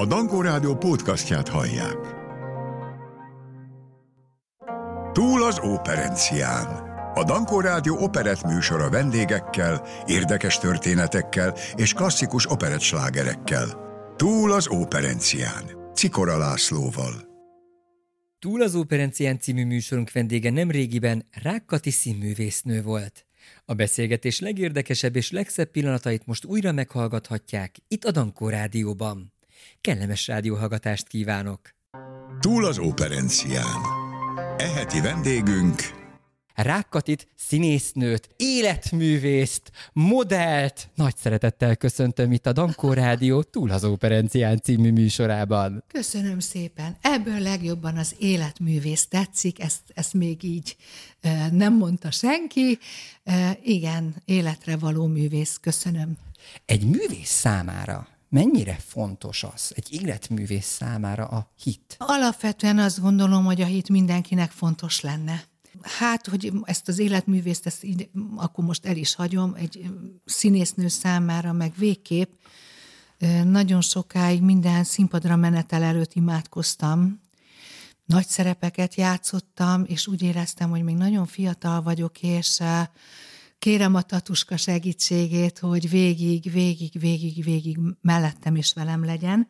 A Dankó Rádió podcastját hallják. Túl az operencián. A Dankó Rádió operett műsora vendégekkel, érdekes történetekkel és klasszikus operettslágerekkel. Túl az operencián. Cikora Lászlóval. Túl az Operencián című műsorunk vendége nemrégiben Rákkati színművésznő volt. A beszélgetés legérdekesebb és legszebb pillanatait most újra meghallgathatják itt a Dankó Rádióban. Kellemes rádióhallgatást kívánok! Túl az operencián. Eheti vendégünk Rákkatit, színésznőt, életművészt, modellt nagy szeretettel köszöntöm itt a Dankó Rádió Túl az Operencián című műsorában. Köszönöm szépen. Ebből legjobban az életművész tetszik, ezt, ezt még így e, nem mondta senki. E, igen, életre való művész, köszönöm. Egy művész számára mennyire fontos az, egy életművész számára a hit? Alapvetően azt gondolom, hogy a hit mindenkinek fontos lenne. Hát, hogy ezt az életművészt, ezt így, akkor most el is hagyom, egy színésznő számára, meg végképp nagyon sokáig minden színpadra menetel előtt imádkoztam, nagy szerepeket játszottam, és úgy éreztem, hogy még nagyon fiatal vagyok, és kérem a tatuska segítségét, hogy végig, végig, végig, végig mellettem is velem legyen.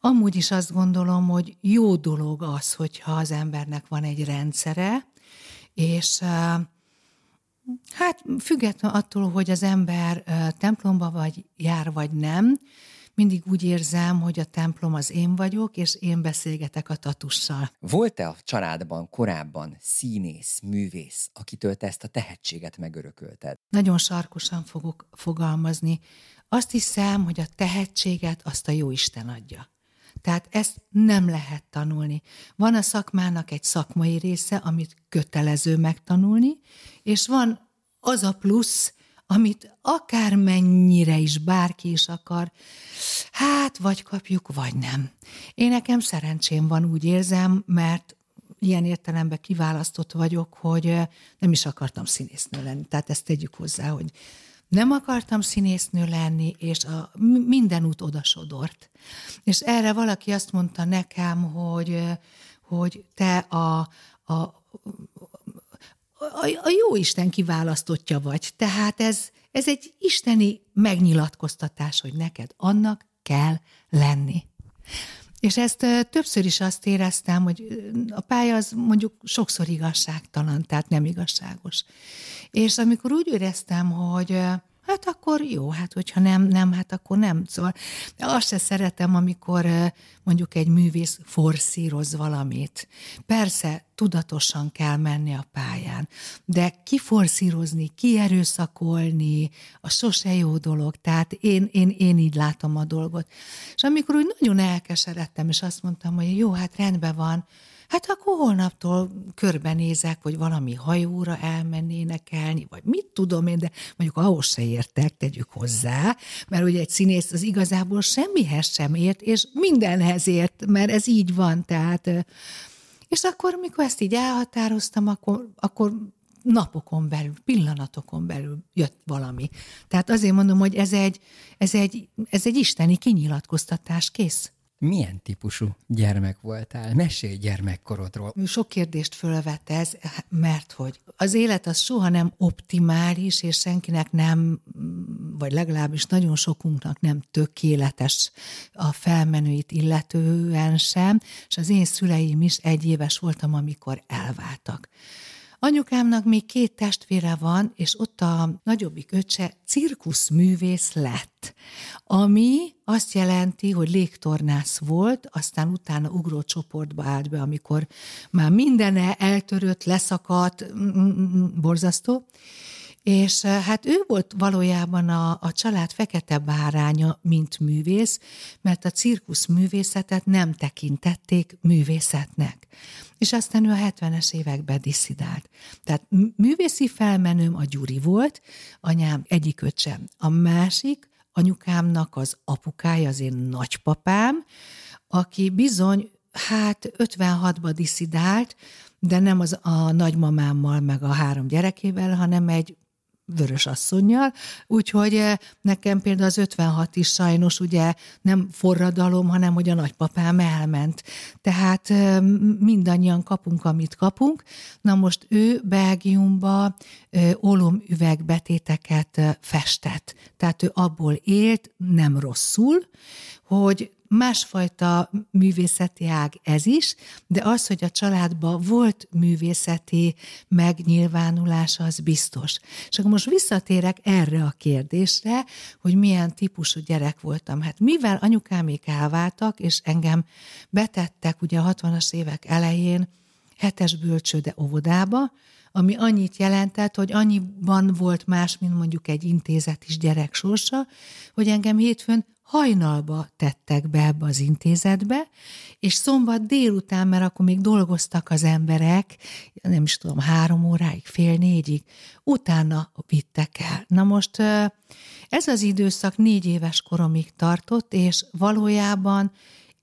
Amúgy is azt gondolom, hogy jó dolog az, hogyha az embernek van egy rendszere, és hát független attól, hogy az ember templomba vagy jár, vagy nem, mindig úgy érzem, hogy a templom az én vagyok, és én beszélgetek a tatussal. Volt-e a családban korábban színész, művész, akitől te ezt a tehetséget megörökölted? Nagyon sarkosan fogok fogalmazni. Azt hiszem, hogy a tehetséget azt a jó Isten adja. Tehát ezt nem lehet tanulni. Van a szakmának egy szakmai része, amit kötelező megtanulni, és van az a plusz, amit akármennyire is bárki is akar, hát vagy kapjuk, vagy nem. Én nekem szerencsém van, úgy érzem, mert ilyen értelemben kiválasztott vagyok, hogy nem is akartam színésznő lenni. Tehát ezt tegyük hozzá, hogy nem akartam színésznő lenni, és a, minden út odasodort. És erre valaki azt mondta nekem, hogy, hogy te a, a, a, a jó Isten kiválasztottja vagy. Tehát ez, ez egy isteni megnyilatkoztatás, hogy neked annak kell lenni. És ezt többször is azt éreztem, hogy a pálya az mondjuk sokszor igazságtalan, tehát nem igazságos. És amikor úgy éreztem, hogy hát akkor jó, hát hogyha nem, nem, hát akkor nem. Szóval azt se szeretem, amikor mondjuk egy művész forszíroz valamit. Persze, tudatosan kell menni a pályán, de kiforszírozni, kierőszakolni, a sose jó dolog. Tehát én, én, én így látom a dolgot. És amikor úgy nagyon elkeseredtem, és azt mondtam, hogy jó, hát rendben van, hát akkor holnaptól körbenézek, hogy valami hajóra elmennének elni, vagy mit tudom én, de mondjuk ahhoz se értek, tegyük hozzá, mert ugye egy színész az igazából semmihez sem ért, és mindenhez ért, mert ez így van, tehát és akkor, amikor ezt így elhatároztam, akkor, akkor napokon belül, pillanatokon belül jött valami. Tehát azért mondom, hogy ez egy, ez egy, ez egy isteni kinyilatkoztatás, kész. Milyen típusú gyermek voltál? Mesélj gyermekkorodról. Sok kérdést fölvetez, mert hogy az élet az soha nem optimális, és senkinek nem, vagy legalábbis nagyon sokunknak nem tökéletes a felmenőit illetően sem, és az én szüleim is egy éves voltam, amikor elváltak. Anyukámnak még két testvére van, és ott a nagyobbik öccse cirkuszművész lett, ami azt jelenti, hogy légtornász volt, aztán utána ugró állt be, amikor már mindene eltörött, leszakadt, mm, mm, mm, borzasztó, és hát ő volt valójában a, a család fekete báránya, mint művész, mert a cirkusz művészetet nem tekintették művészetnek. És aztán ő a 70-es években diszidált. Tehát művészi felmenőm a Gyuri volt, anyám egyik öcsem. A másik, anyukámnak az apukája, az én nagypapám, aki bizony, hát 56-ba diszidált, de nem az a nagymamámmal, meg a három gyerekével, hanem egy vörös asszonynal, úgyhogy eh, nekem például az 56 is sajnos ugye nem forradalom, hanem hogy a nagypapám elment. Tehát eh, mindannyian kapunk, amit kapunk. Na most ő Belgiumba eh, ólomüvegbetéteket festett. Tehát ő abból élt, nem rosszul, hogy másfajta művészeti ág ez is, de az, hogy a családban volt művészeti megnyilvánulása, az biztos. És akkor most visszatérek erre a kérdésre, hogy milyen típusú gyerek voltam. Hát mivel anyukámék elváltak, és engem betettek ugye a 60-as évek elején hetes bölcsőde óvodába, ami annyit jelentett, hogy annyiban volt más, mint mondjuk egy intézet is gyerek sorsa, hogy engem hétfőn hajnalba tettek be ebbe az intézetbe, és szombat délután, mert akkor még dolgoztak az emberek, nem is tudom, három óráig, fél négyig, utána vittek el. Na most ez az időszak négy éves koromig tartott, és valójában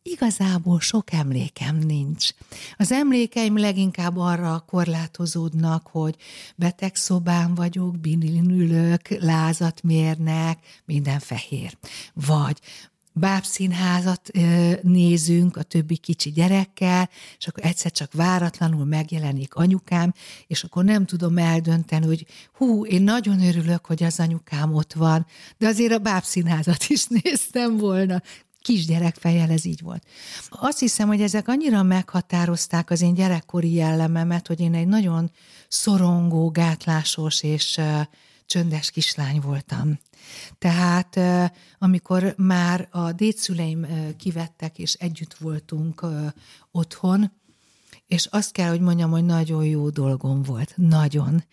igazából sok emlékem nincs. Az emlékeim leginkább arra korlátozódnak, hogy betegszobán vagyok, binilin ülök, lázat mérnek, minden fehér. Vagy bábszínházat nézünk a többi kicsi gyerekkel, és akkor egyszer csak váratlanul megjelenik anyukám, és akkor nem tudom eldönteni, hogy hú, én nagyon örülök, hogy az anyukám ott van, de azért a bábszínházat is néztem volna kisgyerekfejjel ez így volt. Azt hiszem, hogy ezek annyira meghatározták az én gyerekkori jellememet, hogy én egy nagyon szorongó, gátlásos és csöndes kislány voltam. Tehát amikor már a dédszüleim kivettek, és együtt voltunk otthon, és azt kell, hogy mondjam, hogy nagyon jó dolgom volt. Nagyon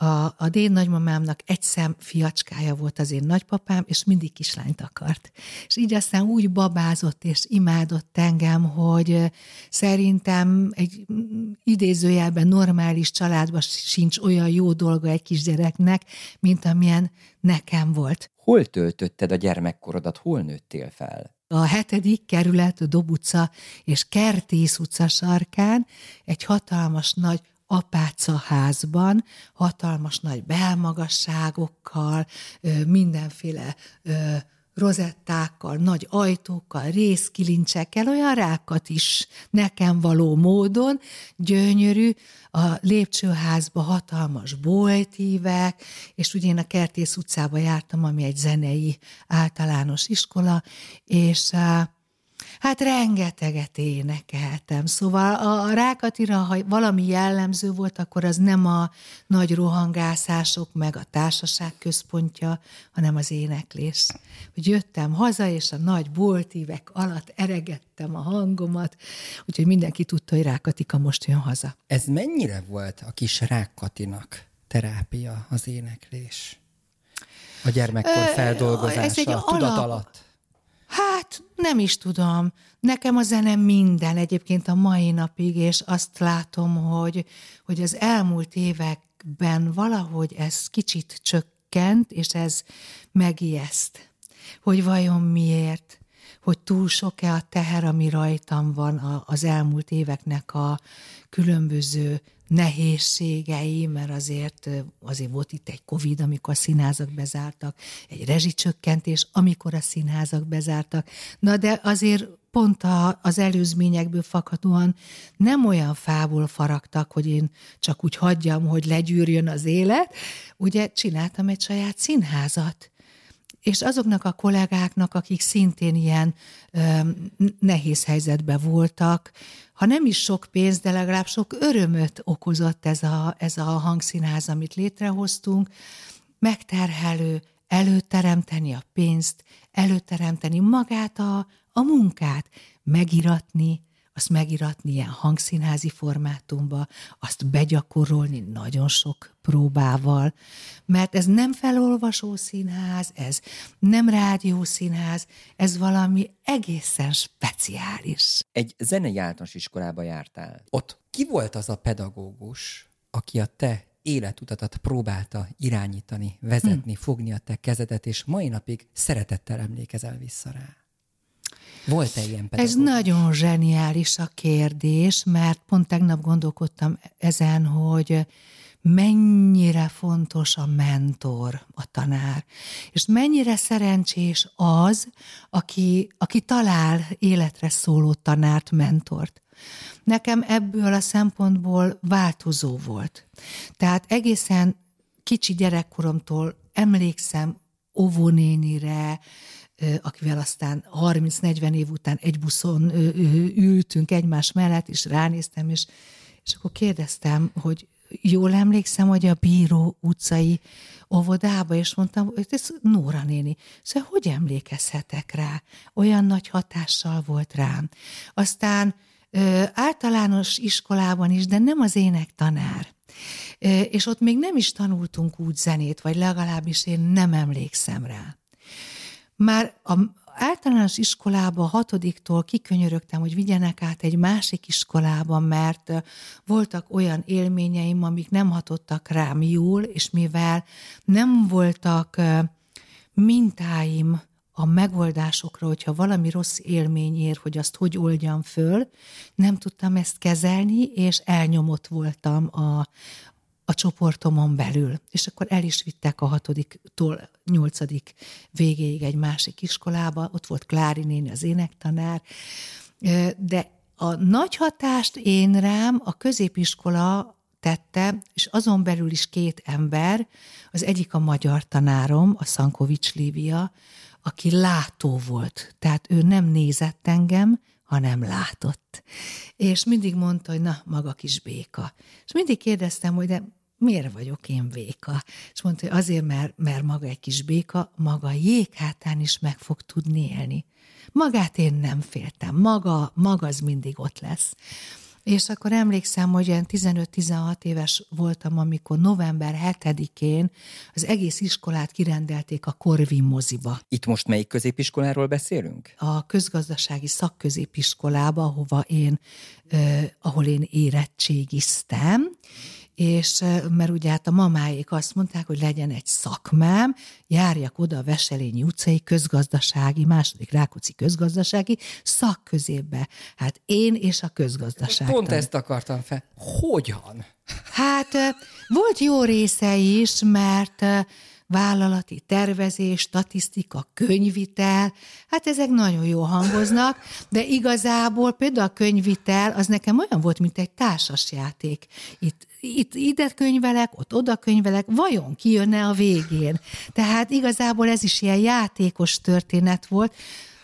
a, a déd nagymamámnak egy szem fiacskája volt az én nagypapám, és mindig kislányt akart. És így aztán úgy babázott és imádott engem, hogy szerintem egy idézőjelben normális családban sincs olyan jó dolga egy kisgyereknek, mint amilyen nekem volt. Hol töltötted a gyermekkorodat, hol nőttél fel? A hetedik kerület, a Dobuca és Kertész utca sarkán egy hatalmas nagy apáca házban, hatalmas nagy belmagasságokkal, mindenféle rozettákkal, nagy ajtókkal, részkilincsekkel, olyan rákat is nekem való módon, gyönyörű, a lépcsőházba hatalmas boltívek, és ugye én a Kertész utcába jártam, ami egy zenei általános iskola, és Hát rengeteget énekeltem. Szóval a Rákatira, ha valami jellemző volt, akkor az nem a nagy rohangászások, meg a társaság központja, hanem az éneklés. Hogy jöttem haza, és a nagy boltívek alatt eregettem a hangomat, úgyhogy mindenki tudta, hogy Rákatika most jön haza. Ez mennyire volt a kis Rákatinak terápia, az éneklés? A gyermekkor feldolgozása, Ez egy tudat alap, alatt? Hát nem is tudom. Nekem a zene minden egyébként a mai napig, és azt látom, hogy, hogy az elmúlt években valahogy ez kicsit csökkent, és ez megijeszt. Hogy vajon miért? Hogy túl sok-e a teher, ami rajtam van az elmúlt éveknek a különböző nehézségei, mert azért, azért volt itt egy Covid, amikor a színházak bezártak, egy rezsicsökkentés, amikor a színházak bezártak. Na de azért pont a, az előzményekből fakadóan nem olyan fából faragtak, hogy én csak úgy hagyjam, hogy legyűrjön az élet. Ugye csináltam egy saját színházat, és azoknak a kollégáknak, akik szintén ilyen ö, nehéz helyzetben voltak, ha nem is sok pénz, de legalább sok örömöt okozott ez a, ez a hangszínház, amit létrehoztunk, megterhelő, előteremteni a pénzt, előteremteni magát a, a munkát, megiratni, azt megiratni ilyen hangszínházi formátumba, azt begyakorolni nagyon sok próbával, mert ez nem felolvasó színház, ez nem rádiószínház, ez valami egészen speciális. Egy zenei általános iskolába jártál. Ott ki volt az a pedagógus, aki a te életutatat próbálta irányítani, vezetni, hm. fogni a te kezedet, és mai napig szeretettel emlékezel vissza rá? Volt-e ilyen pedagógus? Ez nagyon zseniális a kérdés, mert pont tegnap gondolkodtam ezen, hogy mennyire fontos a mentor, a tanár, és mennyire szerencsés az, aki, aki talál életre szóló tanárt, mentort. Nekem ebből a szempontból változó volt. Tehát egészen kicsi gyerekkoromtól emlékszem óvónénire, akivel aztán 30-40 év után egy buszon ültünk egymás mellett, és ránéztem, és, és akkor kérdeztem, hogy jól emlékszem, hogy a Bíró utcai óvodába, és mondtam, hogy ez Nóra néni. Szóval hogy emlékezhetek rá? Olyan nagy hatással volt rám. Aztán ö, általános iskolában is, de nem az énektanár. Ö, és ott még nem is tanultunk úgy zenét, vagy legalábbis én nem emlékszem rá. Már a, általános iskolába hatodiktól kikönyörögtem, hogy vigyenek át egy másik iskolába, mert voltak olyan élményeim, amik nem hatottak rám jól, és mivel nem voltak mintáim a megoldásokra, hogyha valami rossz élmény ér, hogy azt hogy oldjam föl, nem tudtam ezt kezelni, és elnyomott voltam a, a csoportomon belül. És akkor el is vittek a hatodiktól nyolcadik végéig egy másik iskolába, ott volt Klári néni, az énektanár, de a nagy hatást én rám a középiskola tette, és azon belül is két ember, az egyik a magyar tanárom, a Szankovics Lívia, aki látó volt, tehát ő nem nézett engem, hanem látott. És mindig mondta, hogy na, maga kis béka. És mindig kérdeztem, hogy de miért vagyok én béka? És mondta, hogy azért, mert, mert maga egy kis béka, maga jéghátán is meg fog tudni élni. Magát én nem féltem, maga, maga az mindig ott lesz. És akkor emlékszem, hogy olyan 15-16 éves voltam, amikor november 7-én az egész iskolát kirendelték a Korvin moziba. Itt most melyik középiskoláról beszélünk? A közgazdasági szakközépiskolába, ahova én, eh, ahol én érettségiztem, és mert ugye hát a mamáik azt mondták, hogy legyen egy szakmám, járjak oda a Veselényi utcai közgazdasági, második Rákóczi közgazdasági szakközépbe. Hát én és a közgazdaság. Pont ezt akartam fel. Hogyan? Hát volt jó része is, mert vállalati tervezés, statisztika, könyvitel, hát ezek nagyon jó hangoznak, de igazából például a könyvitel az nekem olyan volt, mint egy társasjáték. Itt, itt ide könyvelek, ott oda könyvelek, vajon ki jönne a végén? Tehát igazából ez is ilyen játékos történet volt,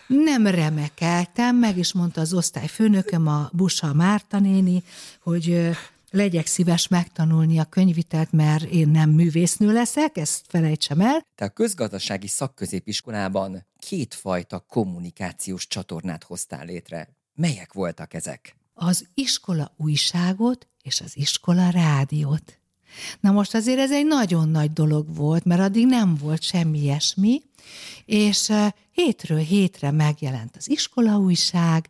nem remekeltem, meg is mondta az osztályfőnököm, a Busa Márta néni, hogy legyek szíves megtanulni a könyvitelt, mert én nem művésznő leszek, ezt felejtsem el. Te a közgazdasági szakközépiskolában kétfajta kommunikációs csatornát hoztál létre. Melyek voltak ezek? Az iskola újságot és az iskola rádiót. Na most azért ez egy nagyon nagy dolog volt, mert addig nem volt semmi ilyesmi, és hétről hétre megjelent az iskola újság,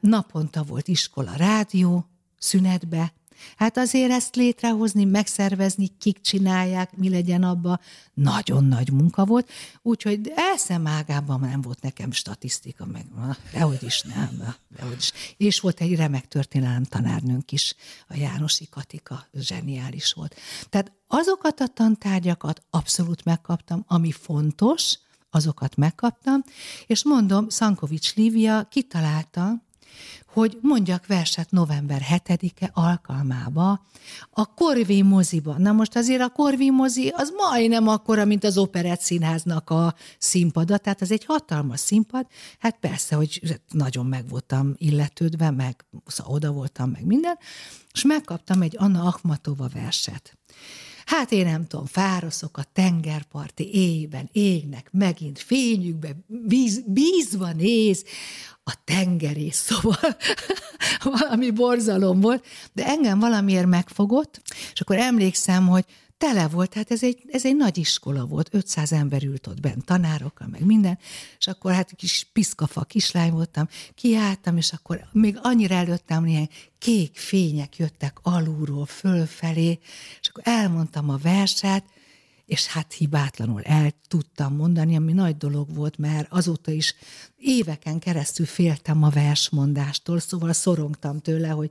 naponta volt iskola rádió, szünetbe. Hát azért ezt létrehozni, megszervezni, kik csinálják, mi legyen abba, nagyon nagy munka volt, úgyhogy eszem ágában nem volt nekem statisztika, meg dehogy is nem, dehogy is. És volt egy remek történelem tanárnőnk is, a Jánosi Katika, zseniális volt. Tehát azokat a tantárgyakat abszolút megkaptam, ami fontos, azokat megkaptam, és mondom, Szankovics Lívia kitalálta, hogy mondjak verset november 7-e alkalmába a Korvi moziba. Na most azért a Korvi mozi az majdnem akkora, mint az Operett Színháznak a színpada, tehát az egy hatalmas színpad. Hát persze, hogy nagyon meg voltam illetődve, meg szóval oda voltam, meg minden, és megkaptam egy Anna Akhmatova verset. Hát én nem tudom, fároszok a tengerparti éjben, égnek megint fényükbe, bíz, bízva néz a tengerész, szóval valami borzalom volt, de engem valamiért megfogott, és akkor emlékszem, hogy tele volt, hát ez egy, ez egy nagy iskola volt, 500 ember ült ott bent, tanárokkal, meg minden, és akkor hát kis piszkafa kislány voltam, kiálltam, és akkor még annyira előttem, ilyen kék fények jöttek alulról fölfelé, és akkor elmondtam a verset, és hát hibátlanul el tudtam mondani, ami nagy dolog volt, mert azóta is éveken keresztül féltem a versmondástól, szóval szorongtam tőle, hogy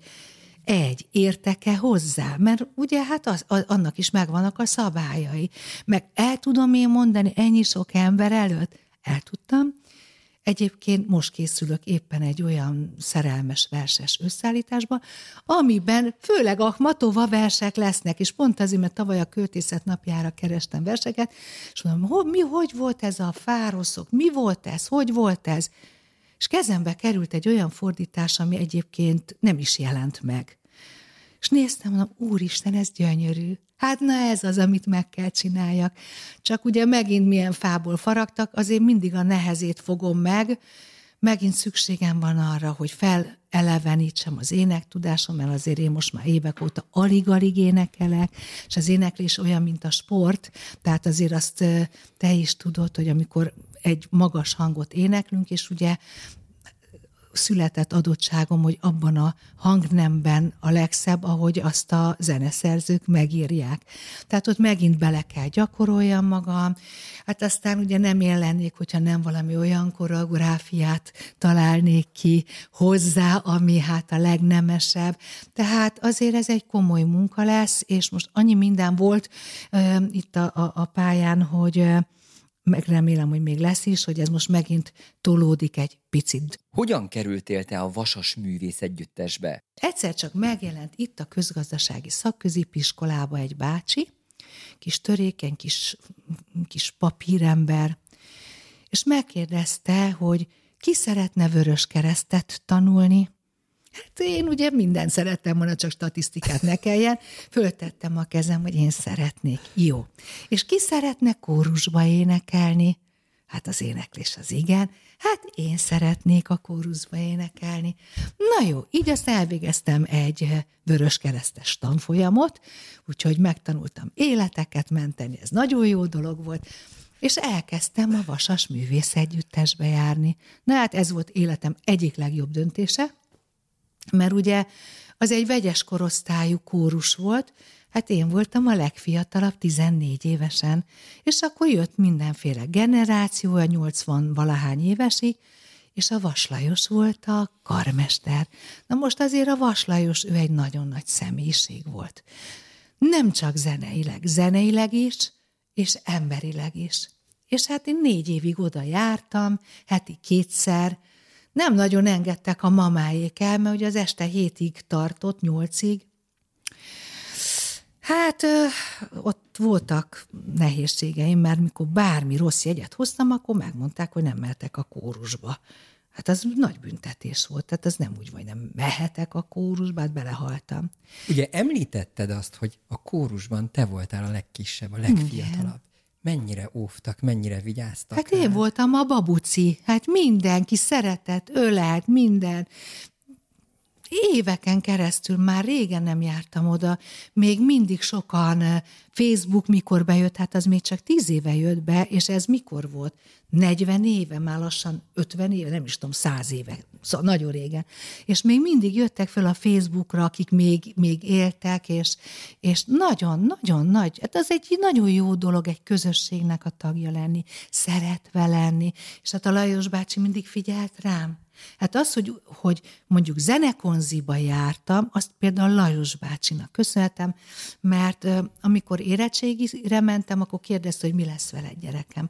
egy, értek-e hozzá? Mert ugye hát az, az, annak is megvannak a szabályai. Meg el tudom én mondani ennyi sok ember előtt? El tudtam. Egyébként most készülök éppen egy olyan szerelmes verses összeállításba, amiben főleg a Matova versek lesznek, és pont azért, mert tavaly a költészet napjára kerestem verseket, és mondom, hogy mi, hogy volt ez a fároszok, mi volt ez, hogy volt ez? És kezembe került egy olyan fordítás, ami egyébként nem is jelent meg. És néztem, mondom, úristen, ez gyönyörű. Hát na ez az, amit meg kell csináljak. Csak ugye megint milyen fából faragtak, azért mindig a nehezét fogom meg, megint szükségem van arra, hogy felelevenítsem az énektudásom, mert azért én most már évek óta alig-alig énekelek, és az éneklés olyan, mint a sport, tehát azért azt te is tudod, hogy amikor egy magas hangot éneklünk, és ugye született adottságom, hogy abban a hangnemben a legszebb, ahogy azt a zeneszerzők megírják. Tehát ott megint bele kell gyakoroljam magam, hát aztán ugye nem én lennék, hogyha nem valami olyan koreográfiát találnék ki hozzá, ami hát a legnemesebb. Tehát azért ez egy komoly munka lesz, és most annyi minden volt uh, itt a, a, a pályán, hogy uh, meg remélem, hogy még lesz is, hogy ez most megint tolódik egy picit. Hogyan kerültél te a Vasas Művész Együttesbe? Egyszer csak megjelent itt a közgazdasági szakközépiskolába egy bácsi, kis törékeny, kis, kis papírember, és megkérdezte, hogy ki szeretne vörös keresztet tanulni, Hát én ugye minden szerettem volna, csak statisztikát ne kelljen. Föltettem a kezem, hogy én szeretnék. Jó. És ki szeretne kórusba énekelni? Hát az éneklés az igen. Hát én szeretnék a kórusba énekelni. Na jó, így azt elvégeztem egy vörös keresztes tanfolyamot, úgyhogy megtanultam életeket menteni, ez nagyon jó dolog volt, és elkezdtem a Vasas Művész Együttesbe járni. Na hát ez volt életem egyik legjobb döntése, mert ugye az egy vegyes korosztályú kórus volt, hát én voltam a legfiatalabb, 14 évesen, és akkor jött mindenféle generáció, a 80 valahány évesig, és a Vaslajos volt a karmester. Na most azért a Vaslajos, ő egy nagyon nagy személyiség volt. Nem csak zeneileg, zeneileg is, és emberileg is. És hát én négy évig oda jártam, heti kétszer, nem nagyon engedtek a mamáék el, mert ugye az este hétig tartott, nyolcig. Hát ott voltak nehézségeim, mert mikor bármi rossz jegyet hoztam, akkor megmondták, hogy nem mehetek a kórusba. Hát az nagy büntetés volt, tehát az nem úgy, hogy nem mehetek a kórusba, hát belehaltam. Ugye említetted azt, hogy a kórusban te voltál a legkisebb, a legfiatalabb. Igen mennyire óvtak, mennyire vigyáztak? Hát én voltam a babuci, hát mindenki szeretett, ölelt, minden. Éveken keresztül már régen nem jártam oda, még mindig sokan Facebook mikor bejött, hát az még csak tíz éve jött be, és ez mikor volt? 40 éve, már lassan 50 éve, nem is tudom, 100 éve, szóval nagyon régen. És még mindig jöttek fel a Facebookra, akik még, még éltek, és, és nagyon-nagyon nagy, hát az egy nagyon jó dolog egy közösségnek a tagja lenni, szeretve lenni, és hát a Lajos bácsi mindig figyelt rám, Hát az, hogy, hogy mondjuk zenekonziba jártam, azt például Lajos bácsinak köszönhetem, mert amikor érettségire mentem, akkor kérdezte, hogy mi lesz vele gyerekem.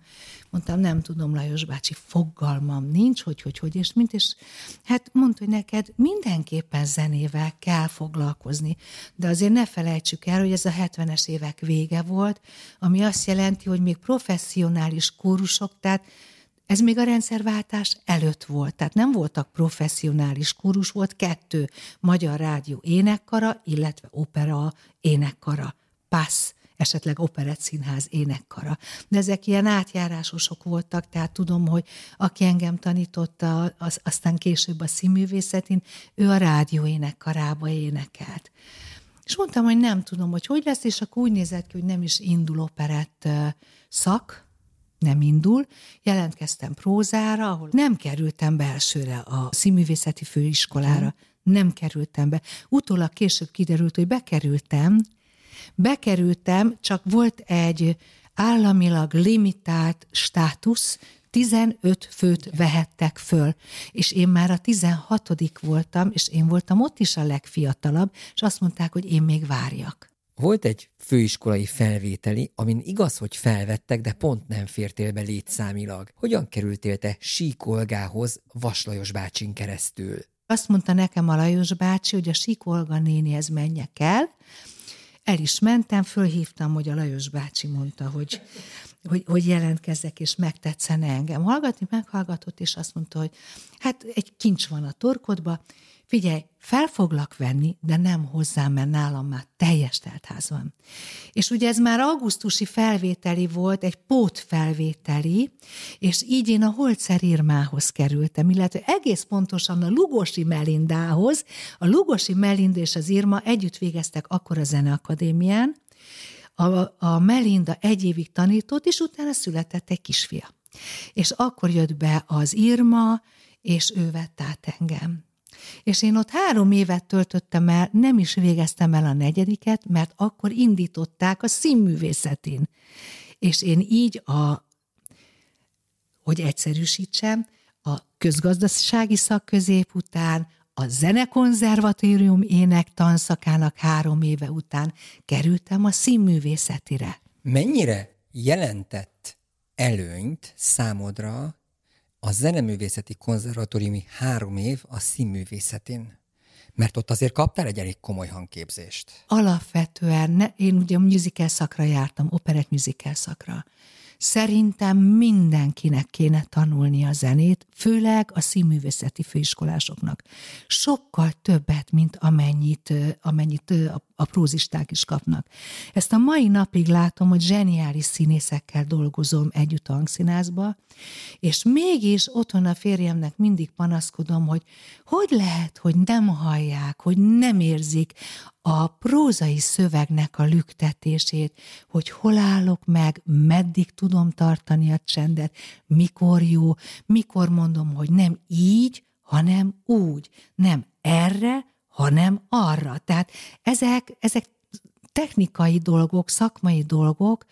Mondtam, nem tudom, Lajos bácsi, fogalmam nincs, hogy, hogy, hogy, és mint, és hát mondta, hogy neked mindenképpen zenével kell foglalkozni, de azért ne felejtsük el, hogy ez a 70-es évek vége volt, ami azt jelenti, hogy még professzionális kórusok, tehát ez még a rendszerváltás előtt volt, tehát nem voltak professzionális kórus, volt kettő magyar rádió énekkara, illetve opera énekkara, passz, esetleg operett színház énekkara. De ezek ilyen átjárásosok voltak, tehát tudom, hogy aki engem tanította, az, aztán később a színművészetén, ő a rádió énekkarába énekelt. És mondtam, hogy nem tudom, hogy hogy lesz, és akkor úgy nézett ki, hogy nem is indul operett szak, nem indul. Jelentkeztem prózára, ahol nem kerültem be elsőre a színművészeti főiskolára, nem kerültem be. Utólag később kiderült, hogy bekerültem, bekerültem, csak volt egy államilag limitált státusz, 15 főt vehettek föl, és én már a 16 voltam, és én voltam ott is a legfiatalabb, és azt mondták, hogy én még várjak. Volt egy főiskolai felvételi, amin igaz, hogy felvettek, de pont nem fértél be létszámilag. Hogyan kerültél te Síkolgához Vaslajos bácsin keresztül? Azt mondta nekem a Lajos bácsi, hogy a Síkolga nénihez menjek el, el is mentem, fölhívtam, hogy a Lajos bácsi mondta, hogy, hogy, hogy jelentkezzek, és megtetszene engem hallgatni, meghallgatott, és azt mondta, hogy hát egy kincs van a torkodba, figyelj, fel foglak venni, de nem hozzám, mert nálam már teljes teltház van. És ugye ez már augusztusi felvételi volt, egy pót felvételi, és így én a Holzer Irmához kerültem, illetve egész pontosan a Lugosi Melindához. A Lugosi Melinda és az Irma együtt végeztek akkor a Zeneakadémián, a, a Melinda egy évig tanított, és utána született egy kisfia. És akkor jött be az Irma, és ő vett át engem. És én ott három évet töltöttem el, nem is végeztem el a negyediket, mert akkor indították a színművészetén. És én így a, hogy egyszerűsítsem, a közgazdasági szakközép után, a zenekonzervatórium ének tanszakának három éve után kerültem a színművészetire. Mennyire jelentett előnyt számodra a zeneművészeti konzervatóriumi három év a színművészetén? Mert ott azért kaptál egy elég komoly hangképzést. Alapvetően, ne, én ugye musical szakra jártam, operett musical szakra. Szerintem mindenkinek kéne tanulni a zenét, főleg a színművészeti főiskolásoknak. Sokkal többet, mint amennyit, amennyit a, a prózisták is kapnak. Ezt a mai napig látom, hogy zseniális színészekkel dolgozom együtt a hangszínázba, és mégis otthon a férjemnek mindig panaszkodom, hogy hogy lehet, hogy nem hallják, hogy nem érzik a prózai szövegnek a lüktetését, hogy hol állok meg, meddig tudom tartani a csendet, mikor jó, mikor mondom, hogy nem így, hanem úgy, nem erre, hanem arra. Tehát ezek, ezek technikai dolgok, szakmai dolgok,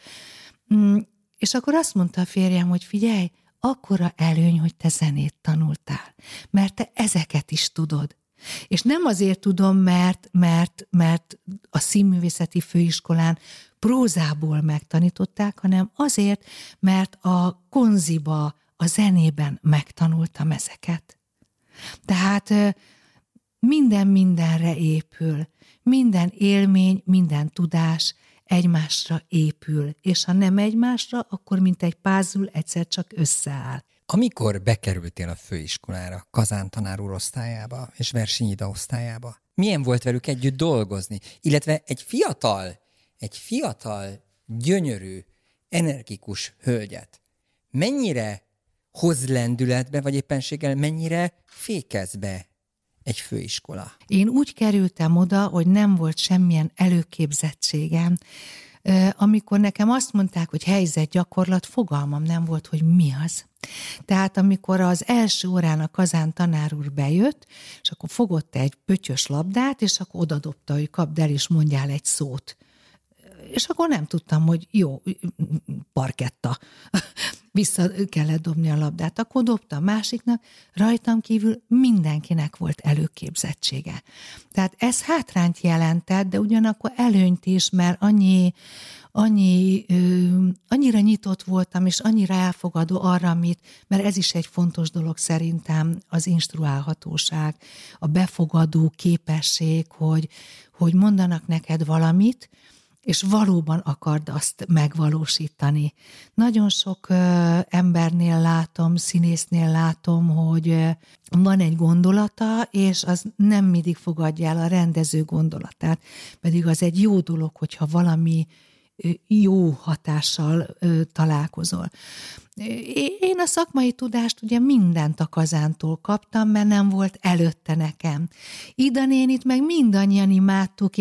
mm, és akkor azt mondta a férjem, hogy figyelj, akkora előny, hogy te zenét tanultál, mert te ezeket is tudod. És nem azért tudom, mert, mert, mert a színművészeti főiskolán prózából megtanították, hanem azért, mert a konziba, a zenében megtanultam ezeket. Tehát minden mindenre épül, minden élmény, minden tudás egymásra épül, és ha nem egymásra, akkor mint egy pázul egyszer csak összeáll. Amikor bekerültél a főiskolára, Kazán tanár úr osztályába és Versinyida osztályába, milyen volt velük együtt dolgozni? Illetve egy fiatal, egy fiatal, gyönyörű, energikus hölgyet mennyire hoz lendületbe, vagy éppenséggel mennyire fékez be egy főiskola? Én úgy kerültem oda, hogy nem volt semmilyen előképzettségem. Amikor nekem azt mondták, hogy helyzet gyakorlat, fogalmam nem volt, hogy mi az. Tehát amikor az első órán a kazán tanár úr bejött, és akkor fogott egy pötyös labdát, és akkor odadobta, hogy kapd el, és mondjál egy szót és akkor nem tudtam, hogy jó, parketta, vissza kellett dobni a labdát. Akkor dobta a másiknak, rajtam kívül mindenkinek volt előképzettsége. Tehát ez hátrányt jelentett, de ugyanakkor előnyt is, mert annyi, annyi, ö, annyira nyitott voltam, és annyira elfogadó arra, amit, mert ez is egy fontos dolog szerintem, az instruálhatóság, a befogadó képesség, hogy, hogy mondanak neked valamit, és valóban akard azt megvalósítani. Nagyon sok embernél látom, színésznél látom, hogy van egy gondolata, és az nem mindig fogadja el a rendező gondolatát, pedig az egy jó dolog, hogyha valami jó hatással találkozol. Én a szakmai tudást ugye mindent a kazántól kaptam, mert nem volt előtte nekem. Ida nénit meg mindannyian imádtuk,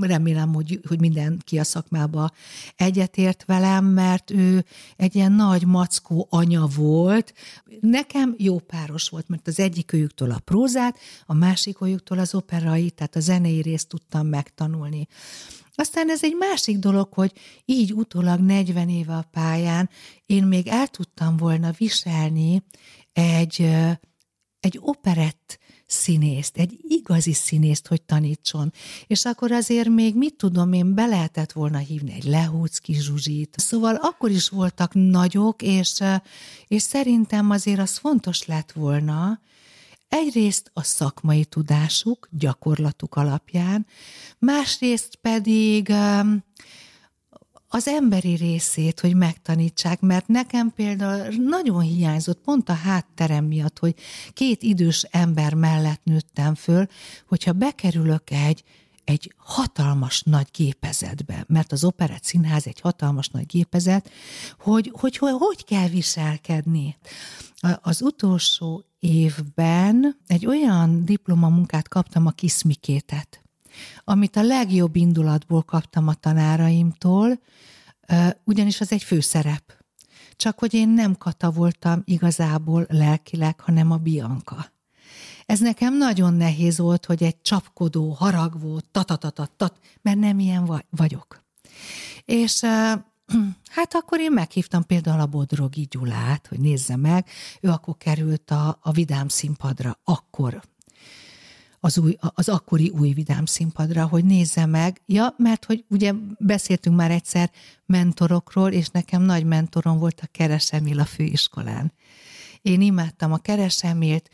remélem, hogy, hogy mindenki a szakmába egyetért velem, mert ő egy ilyen nagy mackó anya volt. Nekem jó páros volt, mert az egyik őjüktől a prózát, a másik őjüktől az operai, tehát a zenei részt tudtam megtanulni. Aztán ez egy másik dolog, hogy így utólag 40 éve a pályán én még el tudtam volna viselni egy, egy operett színészt, egy igazi színészt, hogy tanítson. És akkor azért még, mit tudom én, be lehetett volna hívni egy Lehúcki Zsuzsit. Szóval akkor is voltak nagyok, és, és szerintem azért az fontos lett volna, Egyrészt a szakmai tudásuk, gyakorlatuk alapján, másrészt pedig um, az emberi részét, hogy megtanítsák, mert nekem például nagyon hiányzott, pont a hátterem miatt, hogy két idős ember mellett nőttem föl, hogyha bekerülök egy, egy hatalmas nagy gépezetbe, mert az operett színház egy hatalmas nagy gépezet, hogy hogy, hogy, hogy kell viselkedni. Az utolsó évben egy olyan diplomamunkát kaptam a Kiszmikétet, amit a legjobb indulatból kaptam a tanáraimtól, ugyanis az egy főszerep. Csak hogy én nem Kata voltam igazából lelkileg, hanem a Bianca. Ez nekem nagyon nehéz volt, hogy egy csapkodó, haragvó, tatatatatat, mert nem ilyen vagyok. És hát akkor én meghívtam például a Bodrogi Gyulát, hogy nézze meg, ő akkor került a, a Vidám színpadra, akkor az, új, az akkori új vidám színpadra, hogy nézze meg. Ja, mert hogy ugye beszéltünk már egyszer mentorokról, és nekem nagy mentorom volt a Keresemil a főiskolán. Én imádtam a Keresemilt,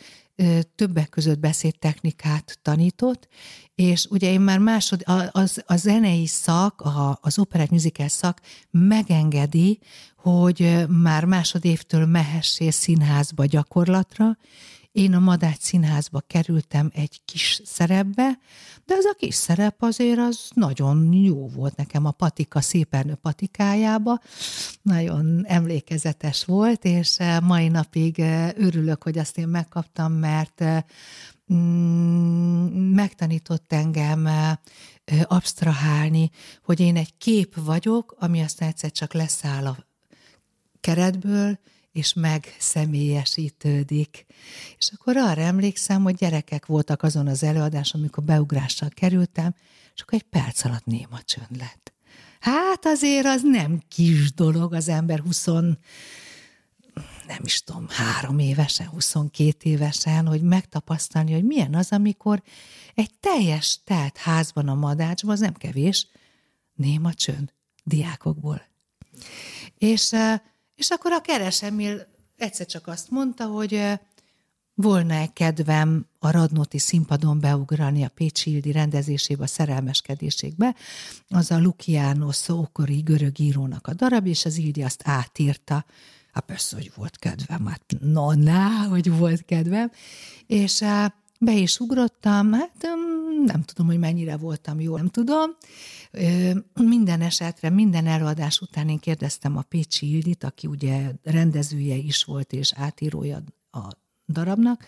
többek között beszédtechnikát tanított, és ugye én már másod, az, a zenei szak, a, az operett musical szak megengedi, hogy már másodévtől mehessél színházba gyakorlatra, én a Madács Színházba kerültem egy kis szerepbe, de az a kis szerep azért az nagyon jó volt nekem a patika, szépernő patikájába. Nagyon emlékezetes volt, és eh, mai napig eh, örülök, hogy azt én megkaptam, mert eh, mm, megtanított engem abstrahálni, hogy én egy kép vagyok, ami aztán egyszer csak leszáll a keretből, és megszemélyesítődik. És akkor arra emlékszem, hogy gyerekek voltak azon az előadáson, amikor beugrással kerültem, akkor egy perc alatt néma csönd lett. Hát azért az nem kis dolog az ember 20 nem is tudom, három évesen, 22 évesen, hogy megtapasztalni, hogy milyen az, amikor egy teljes telt házban a madácsban, az nem kevés, néma csönd diákokból. És és akkor a keresemil egyszer csak azt mondta, hogy volna-e kedvem a Radnóti színpadon beugrani a Pécsi Ildi rendezésébe, a szerelmeskedésébe, az a Lukiános ókori görög írónak a darab, és az Ildi azt átírta. Hát persze, hogy volt kedvem, hát na, na, hogy volt kedvem. És be is ugrottam, hát nem tudom, hogy mennyire voltam jó, nem tudom. Minden esetre, minden előadás után én kérdeztem a Pécsi Ildit, aki ugye rendezője is volt és átírója a darabnak,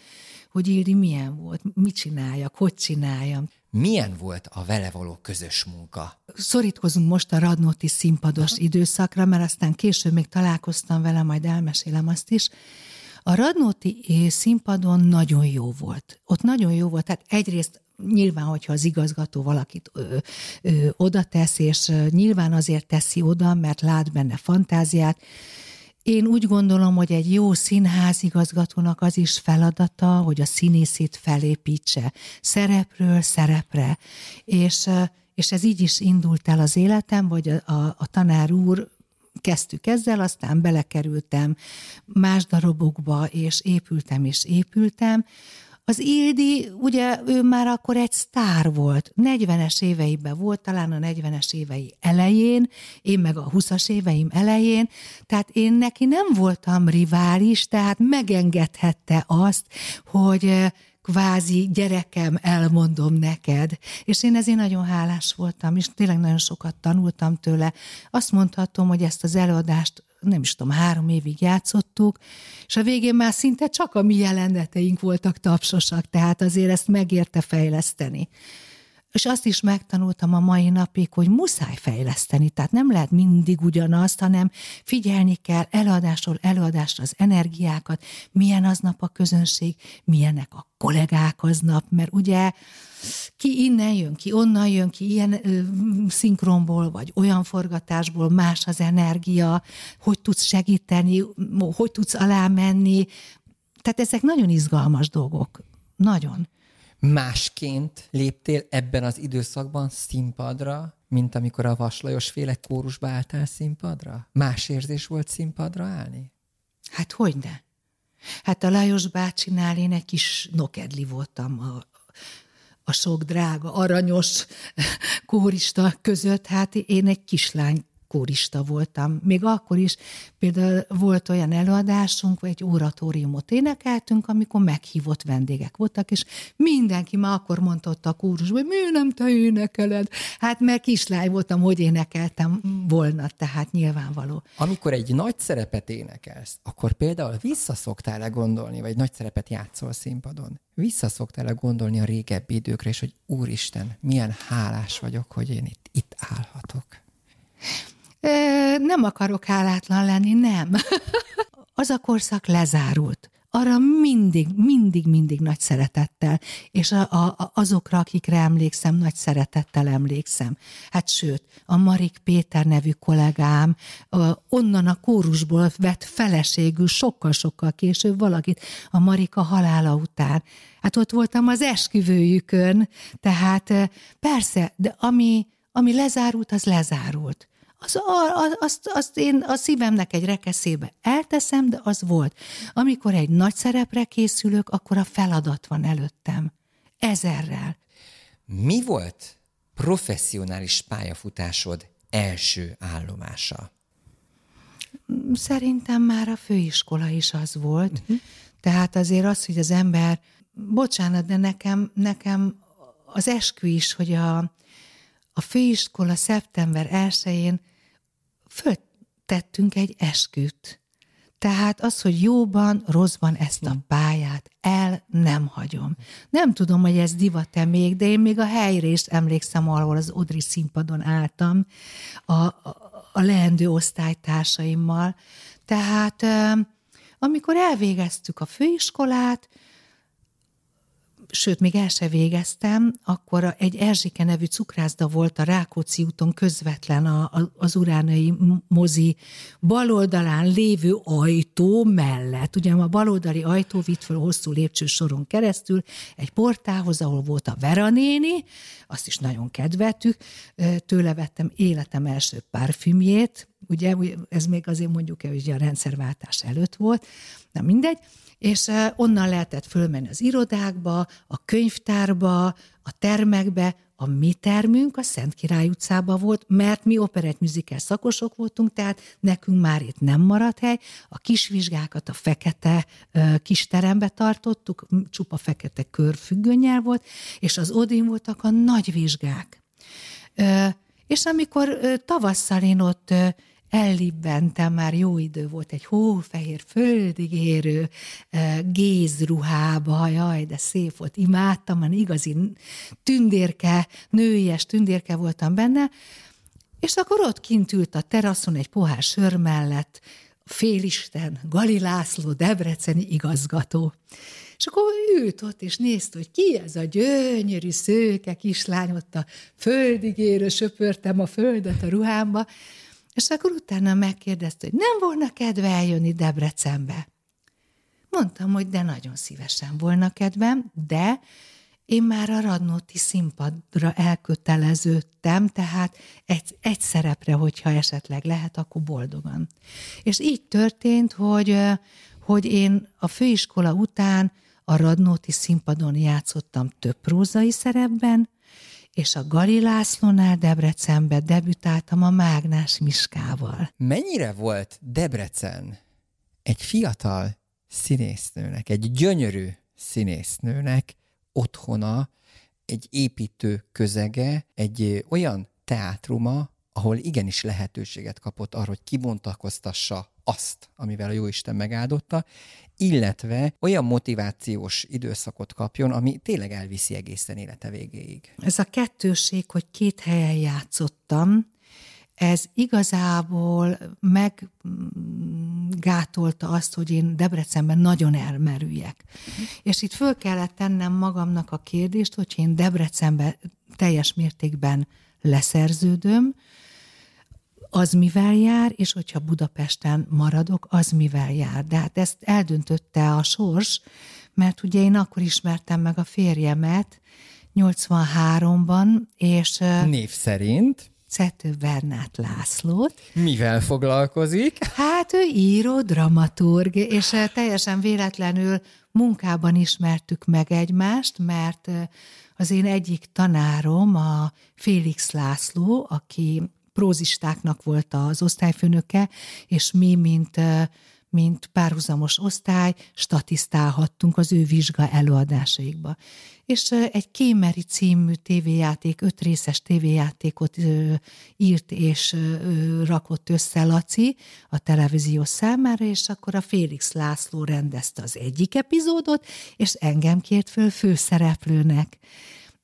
hogy Ildi milyen volt, mit csináljak, hogy csináljam. Milyen volt a vele való közös munka? Szorítkozunk most a Radnóti színpados Aha. időszakra, mert aztán később még találkoztam vele, majd elmesélem azt is. A Radnóti színpadon nagyon jó volt. Ott nagyon jó volt, tehát egyrészt nyilván, hogyha az igazgató valakit ö, ö, oda tesz, és nyilván azért teszi oda, mert lát benne fantáziát, én úgy gondolom, hogy egy jó színházigazgatónak az is feladata, hogy a színészét felépítse szerepről szerepre. És, és ez így is indult el az életem, vagy a, a, a tanár úr kezdtük ezzel, aztán belekerültem más darabokba, és épültem és épültem. Az Ildi, ugye ő már akkor egy sztár volt, 40-es éveiben volt, talán a 40-es évei elején, én meg a 20-as éveim elején, tehát én neki nem voltam rivális, tehát megengedhette azt, hogy kvázi gyerekem, elmondom neked. És én ezért nagyon hálás voltam, és tényleg nagyon sokat tanultam tőle. Azt mondhatom, hogy ezt az előadást nem is tudom, három évig játszottuk, és a végén már szinte csak a mi jeleneteink voltak tapsosak, tehát azért ezt megérte fejleszteni. És azt is megtanultam a mai napig, hogy muszáj fejleszteni, tehát nem lehet mindig ugyanazt, hanem figyelni kell előadásról előadásra az energiákat, milyen aznap a közönség, milyenek a kollégák aznap, mert ugye ki innen jön, ki onnan jön, ki ilyen ö, szinkronból, vagy olyan forgatásból, más az energia, hogy tudsz segíteni, hogy tudsz alámenni. Tehát ezek nagyon izgalmas dolgok. Nagyon másként léptél ebben az időszakban színpadra, mint amikor a Vaslajos féle kórusba álltál színpadra? Más érzés volt színpadra állni? Hát hogyne. Hát a Lajos bácsinál én egy kis nokedli voltam a, a sok drága, aranyos kórista között, hát én egy kislány kórista voltam. Még akkor is például volt olyan előadásunk, vagy egy oratóriumot énekeltünk, amikor meghívott vendégek voltak, és mindenki már akkor mondta ott a kórusban, hogy miért nem te énekeled? Hát mert kislány voltam, hogy énekeltem volna, tehát nyilvánvaló. Amikor egy nagy szerepet énekelsz, akkor például visszaszoktál-e gondolni, vagy nagy szerepet játszol színpadon? Visszaszoktál-e gondolni a régebbi időkre, és hogy Úristen, milyen hálás vagyok, hogy én itt, itt állhatok? Nem akarok hálátlan lenni, nem. Az a korszak lezárult. Arra mindig, mindig, mindig nagy szeretettel, és a, a, azokra, akikre emlékszem, nagy szeretettel emlékszem. Hát sőt, a Marik Péter nevű kollégám a, onnan a kórusból vett feleségül sokkal-sokkal később valakit a Marika halála után. Hát ott voltam az esküvőjükön, tehát persze, de ami, ami lezárult, az lezárult az, az, azt, azt én a szívemnek egy rekeszébe elteszem, de az volt. Amikor egy nagy szerepre készülök, akkor a feladat van előttem. Ezerrel. Mi volt professzionális pályafutásod első állomása? Szerintem már a főiskola is az volt. Uh-huh. Tehát azért az, hogy az ember, bocsánat, de nekem, nekem az eskü is, hogy a, a főiskola szeptember 1-én föltettünk egy esküt. Tehát az, hogy jóban, rosszban ezt a pályát el nem hagyom. Nem tudom, hogy ez divat-e még, de én még a helyrést emlékszem, ahol az Odri színpadon álltam a, a, a leendő osztálytársaimmal. Tehát amikor elvégeztük a főiskolát, sőt, még el se végeztem, akkor egy Erzsike nevű cukrászda volt a Rákóczi úton közvetlen a, a, az uránai mozi baloldalán lévő ajtó mellett. Ugye a baloldali ajtó vitt fel hosszú lépcsősoron keresztül egy portához, ahol volt a Vera néni, azt is nagyon kedveltük, tőle vettem életem első parfümjét, ugye ez még azért mondjuk hogy a rendszerváltás előtt volt, de mindegy, és onnan lehetett fölmenni az irodákba, a könyvtárba, a termekbe, a mi termünk a Szent Király utcában volt, mert mi operett műzikel szakosok voltunk, tehát nekünk már itt nem maradt hely. A kisvizsgákat a fekete kis terembe tartottuk, csupa fekete körfüggönnyel volt, és az Odin voltak a nagy vizsgák. És amikor tavasszal én ott ellibbentem, már jó idő volt, egy hófehér, földig érő gézruhába, jaj, de szép volt, imádtam, már igazi tündérke, nőies tündérke voltam benne, és akkor ott kint ült a teraszon egy pohár sör mellett, félisten, Gali László, debreceni igazgató. És akkor ült ott, és nézte, hogy ki ez a gyönyörű szőke kislány, ott a földig érő, söpörtem a földet a ruhámba, és akkor utána megkérdezte, hogy nem volna kedve eljönni Debrecenbe. Mondtam, hogy de nagyon szívesen volna kedvem, de én már a Radnóti színpadra elköteleződtem, tehát egy, egy szerepre, hogyha esetleg lehet, akkor boldogan. És így történt, hogy, hogy én a főiskola után a Radnóti színpadon játszottam több prózai szerepben, és a Gali Lászlónál Debrecenbe debütáltam a Mágnás Miskával. Mennyire volt Debrecen egy fiatal színésznőnek, egy gyönyörű színésznőnek otthona, egy építő közege, egy olyan teátruma, ahol igenis lehetőséget kapott arra, hogy kibontakoztassa azt, amivel a Jóisten megáldotta, illetve olyan motivációs időszakot kapjon, ami tényleg elviszi egészen élete végéig. Ez a kettőség, hogy két helyen játszottam, ez igazából meggátolta azt, hogy én Debrecenben nagyon elmerüljek. És itt föl kellett tennem magamnak a kérdést, hogy én Debrecenben teljes mértékben leszerződöm, az mivel jár, és hogyha Budapesten maradok, az mivel jár. De hát ezt eldöntötte a sors, mert ugye én akkor ismertem meg a férjemet, 83-ban, és... Név szerint? Cető Bernát Lászlót. Mivel foglalkozik? Hát ő író, dramaturg, és teljesen véletlenül munkában ismertük meg egymást, mert az én egyik tanárom, a Félix László, aki prózistáknak volt az osztályfőnöke, és mi, mint mint párhuzamos osztály, statisztálhattunk az ő vizsga előadásaikba. És egy Kémeri című tévéjáték, öt részes tévéjátékot írt és rakott össze Laci a televízió számára, és akkor a Félix László rendezte az egyik epizódot, és engem kért föl főszereplőnek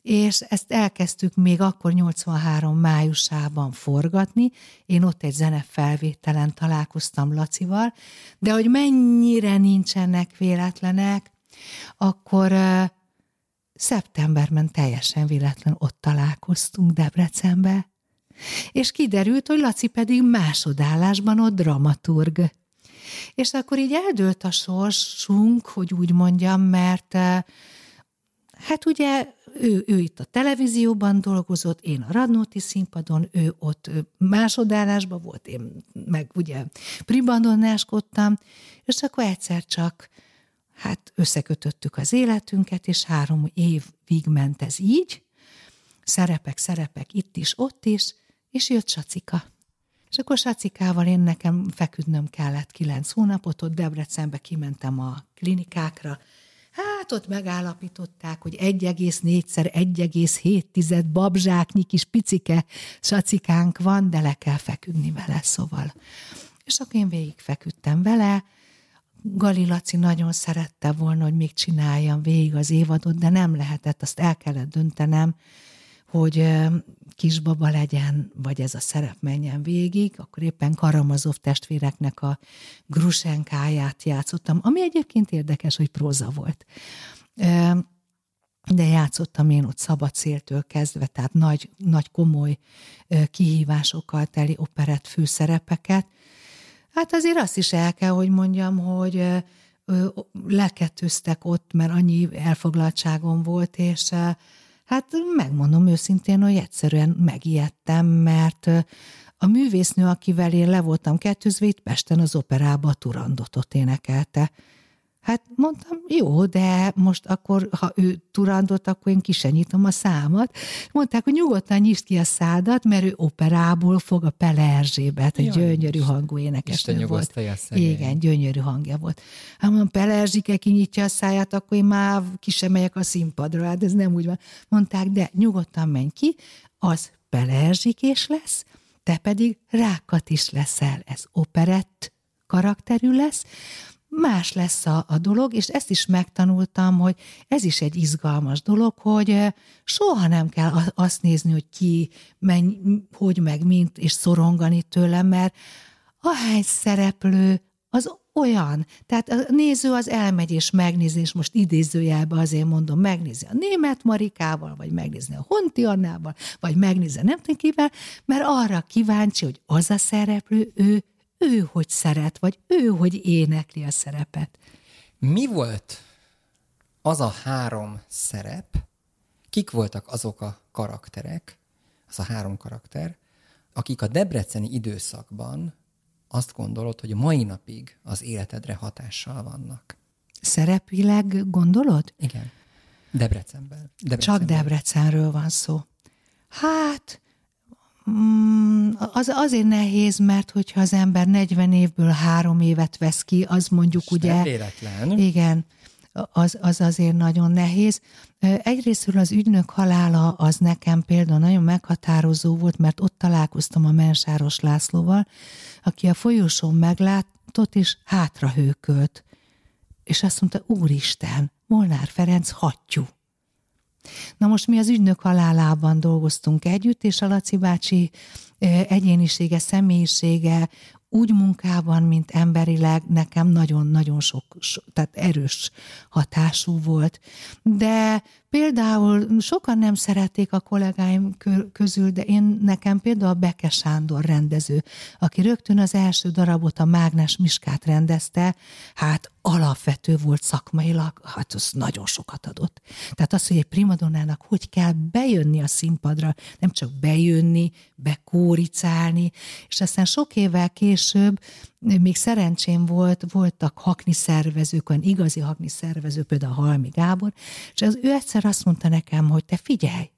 és ezt elkezdtük még akkor 83 májusában forgatni. Én ott egy zenefelvételen találkoztam Lacival, de hogy mennyire nincsenek véletlenek, akkor szeptemberben teljesen véletlen ott találkoztunk Debrecenbe, és kiderült, hogy Laci pedig másodállásban ott dramaturg. És akkor így eldőlt a sorsunk, hogy úgy mondjam, mert hát ugye ő, ő itt a televízióban dolgozott, én a Radnóti színpadon, ő ott másodállásban volt, én meg ugye pribandonnáskodtam, és akkor egyszer csak hát összekötöttük az életünket, és három évig ment ez így, szerepek, szerepek itt is, ott is, és jött Sacika. És akkor Sacikával én nekem feküdnöm kellett kilenc hónapot, ott Debrecenbe kimentem a klinikákra, Hát ott megállapították, hogy 1,4-szer 1,7 babzsáknyi kis picike sacikánk van, de le kell feküdni vele, szóval. És akkor én végig feküdtem vele, Gali Laci nagyon szerette volna, hogy még csináljam végig az évadot, de nem lehetett, azt el kellett döntenem, hogy kisbaba legyen, vagy ez a szerep menjen végig, akkor éppen Karamazov testvéreknek a Grusenkáját játszottam, ami egyébként érdekes, hogy próza volt. De játszottam én ott szabad széltől kezdve, tehát nagy, nagy komoly kihívásokkal teli operett főszerepeket. Hát azért azt is el kell, hogy mondjam, hogy lekettőztek ott, mert annyi elfoglaltságom volt, és Hát megmondom őszintén, hogy egyszerűen megijedtem, mert a művésznő, akivel én le voltam kettőzve, itt Pesten az operába Turandotot énekelte. Hát mondtam, jó, de most akkor, ha ő turandot, akkor én ki sem nyitom a számat. Mondták, hogy nyugodtan nyisd ki a szádat, mert ő operából fog a Pele Erzsébet, egy gyönyörű hangú énekesnő volt. Igen, gyönyörű hangja volt. Hát mondom, Pele Erzsike kinyitja a száját, akkor én már ki sem megyek a színpadra, hát ez nem úgy van. Mondták, de nyugodtan menj ki, az Pele Erzsikés lesz, te pedig rákat is leszel. Ez operett karakterű lesz, más lesz a, a dolog, és ezt is megtanultam, hogy ez is egy izgalmas dolog, hogy soha nem kell azt nézni, hogy ki, menj, hogy meg mint, és szorongani tőlem, mert ahány szereplő az olyan. Tehát a néző az elmegy és megnézi, és most idézőjelben azért mondom, megnézi a német Marikával, vagy megnézi a Honti Annával, vagy megnézi a nem tudom kivel, mert arra kíváncsi, hogy az a szereplő, ő ő hogy szeret, vagy ő hogy énekli a szerepet. Mi volt az a három szerep, kik voltak azok a karakterek, az a három karakter, akik a debreceni időszakban azt gondolod, hogy a mai napig az életedre hatással vannak. Szerepileg gondolod? Igen. Debrecenben. Debrecenben. Csak Debrecenről van szó. Hát, az azért nehéz, mert hogyha az ember 40 évből három évet vesz ki, az mondjuk És ugye... véletlen. Igen. az, az azért nagyon nehéz. Egyrésztről az ügynök halála az nekem például nagyon meghatározó volt, mert ott találkoztam a Mensáros Lászlóval, aki a folyosón meglátott és hátra hőkölt. És azt mondta, Úristen, Molnár Ferenc hattyú. Na most mi az ügynök halálában dolgoztunk együtt, és a Laci bácsi egyénisége, személyisége úgy munkában, mint emberileg nekem nagyon-nagyon sok, so, tehát erős hatású volt. De például sokan nem szerették a kollégáim közül, de én nekem például a Beke Sándor rendező, aki rögtön az első darabot, a Mágnes Miskát rendezte, hát alapvető volt szakmailag, hát az nagyon sokat adott. Tehát az, hogy egy primadonnának hogy kell bejönni a színpadra, nem csak bejönni, bekóricálni, és aztán sok évvel később még szerencsém volt, voltak hakni szervezők, olyan igazi hakni szervező, például Halmi Gábor, és az ő egyszer azt mondta nekem, hogy te figyelj,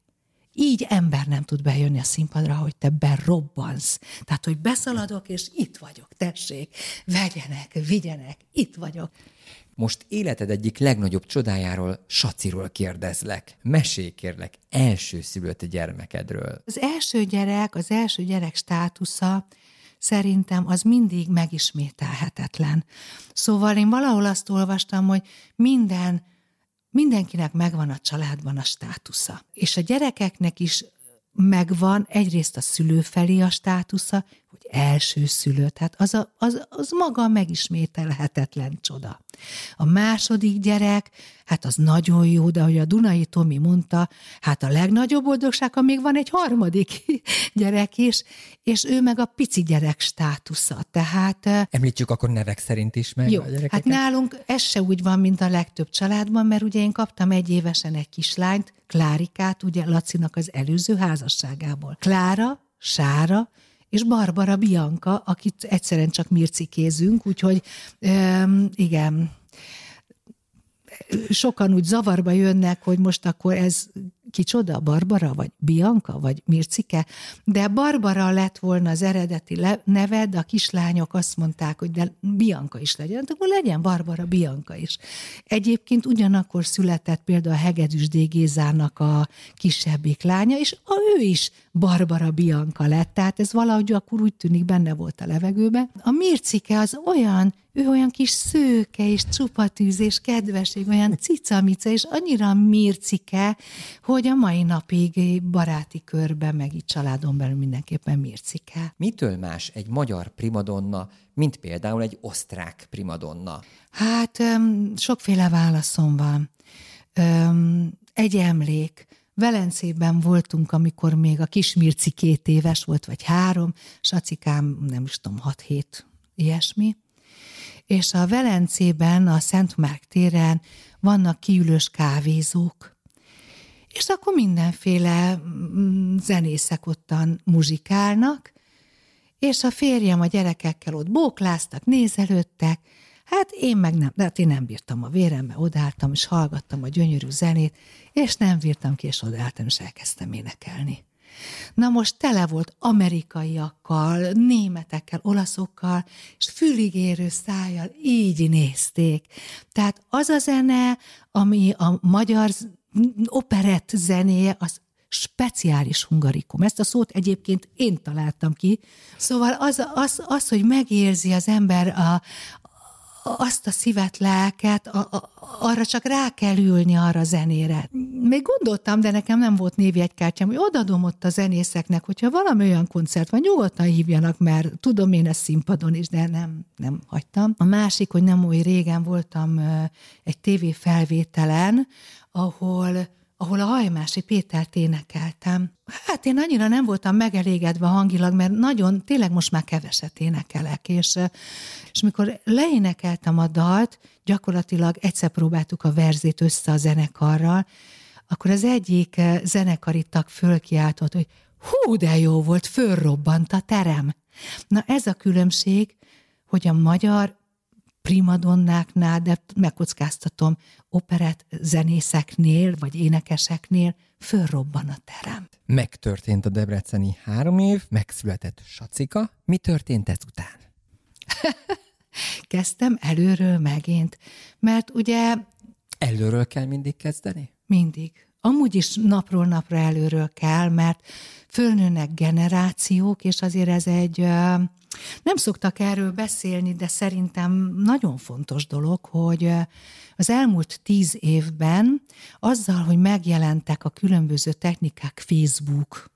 így ember nem tud bejönni a színpadra, hogy te berobbansz. Tehát, hogy beszaladok, és itt vagyok, tessék, vegyenek, vigyenek, itt vagyok. Most életed egyik legnagyobb csodájáról, Saciról kérdezlek. Mesélj kérlek első szülött gyermekedről. Az első gyerek, az első gyerek státusza szerintem az mindig megismételhetetlen. Szóval én valahol azt olvastam, hogy minden mindenkinek megvan a családban a státusza. És a gyerekeknek is megvan egyrészt a szülő felé a státusza, első szülő, tehát az, a, az, az maga megismételhetetlen csoda. A második gyerek, hát az nagyon jó, de ahogy a Dunai Tomi mondta, hát a legnagyobb boldogság, ha még van egy harmadik gyerek is, és ő meg a pici gyerek státusza. Tehát... Említsük akkor nevek szerint is meg jó, a gyerekeket. Hát nálunk ez se úgy van, mint a legtöbb családban, mert ugye én kaptam egy évesen egy kislányt, Klárikát, ugye Lacinak az előző házasságából. Klára, Sára, és Barbara Bianca, akit egyszerűen csak mircikézünk, úgyhogy um, igen, sokan úgy zavarba jönnek, hogy most akkor ez kicsoda, Barbara, vagy Bianca, vagy Mircike, de Barbara lett volna az eredeti neve, de a kislányok azt mondták, hogy de Bianca is legyen, de akkor legyen Barbara Bianca is. Egyébként ugyanakkor született például a Hegedűs D. A kisebbik lánya, és a ő is Barbara Bianca lett, tehát ez valahogy akkor úgy tűnik benne volt a levegőben. A Mircike az olyan ő olyan kis szőke és csupatűz és kedvesség, olyan cicamica, és annyira mircike, hogy a mai napig baráti körben, meg itt családon belül mindenképpen mircike. Mitől más egy magyar primadonna, mint például egy osztrák primadonna? Hát sokféle válaszom van. Egy emlék, Velencében voltunk, amikor még a kismirci két éves volt, vagy három, Sacikám nem is tudom, hat hét, ilyesmi. És a Velencében, a Szent Márk téren vannak kiülős kávézók, és akkor mindenféle mm, zenészek ottan muzsikálnak, és a férjem a gyerekekkel ott bókláztak, nézelődtek, hát én meg nem, de hát én nem bírtam a vérembe, odálltam, és hallgattam a gyönyörű zenét, és nem bírtam ki, és odálltam, és elkezdtem énekelni. Na most tele volt amerikaiakkal, németekkel, olaszokkal, és füligérő szájjal így nézték. Tehát az a zene, ami a magyar operett zenéje, az speciális hungarikum. Ezt a szót egyébként én találtam ki. Szóval az, az, az hogy megérzi az ember a, azt a szívet, lelket, a, a, arra csak rá kell ülni arra zenére. Még gondoltam, de nekem nem volt névjegykártyám, hogy odadom ott a zenészeknek, hogyha valami olyan koncert van, nyugodtan hívjanak, mert tudom én ezt színpadon is, de nem, nem hagytam. A másik, hogy nem oly régen voltam egy tévéfelvételen, ahol ahol a Hajmási Pétert énekeltem. Hát én annyira nem voltam megelégedve hangilag, mert nagyon, tényleg most már keveset énekelek, és, és mikor leénekeltem a dalt, gyakorlatilag egyszer próbáltuk a verzét össze a zenekarral, akkor az egyik zenekari tag fölkiáltott, hogy hú, de jó volt, fölrobbant a terem. Na ez a különbség, hogy a magyar primadonnáknál, de megkockáztatom, operett zenészeknél, vagy énekeseknél fölrobban a terem. Megtörtént a debreceni három év, megszületett Sacika. Mi történt ezután? Kezdtem előről megint, mert ugye Előről kell mindig kezdeni? Mindig. Amúgy is napról napra előről kell, mert fölnőnek generációk, és azért ez egy, nem szoktak erről beszélni, de szerintem nagyon fontos dolog, hogy az elmúlt tíz évben azzal, hogy megjelentek a különböző technikák, Facebook,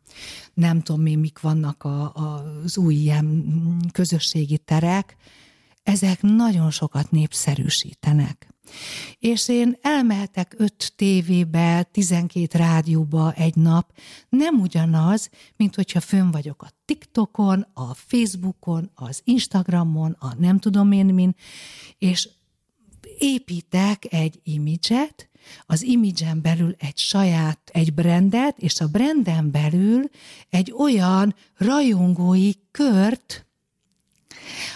nem tudom én, mik vannak a, a, az új ilyen közösségi terek, ezek nagyon sokat népszerűsítenek. És én elmehetek öt tévébe, tizenkét rádióba egy nap, nem ugyanaz, mint hogyha fönn vagyok a TikTokon, a Facebookon, az Instagramon, a nem tudom én min, és építek egy imidzset, az imidzsen belül egy saját, egy brandet, és a branden belül egy olyan rajongói kört,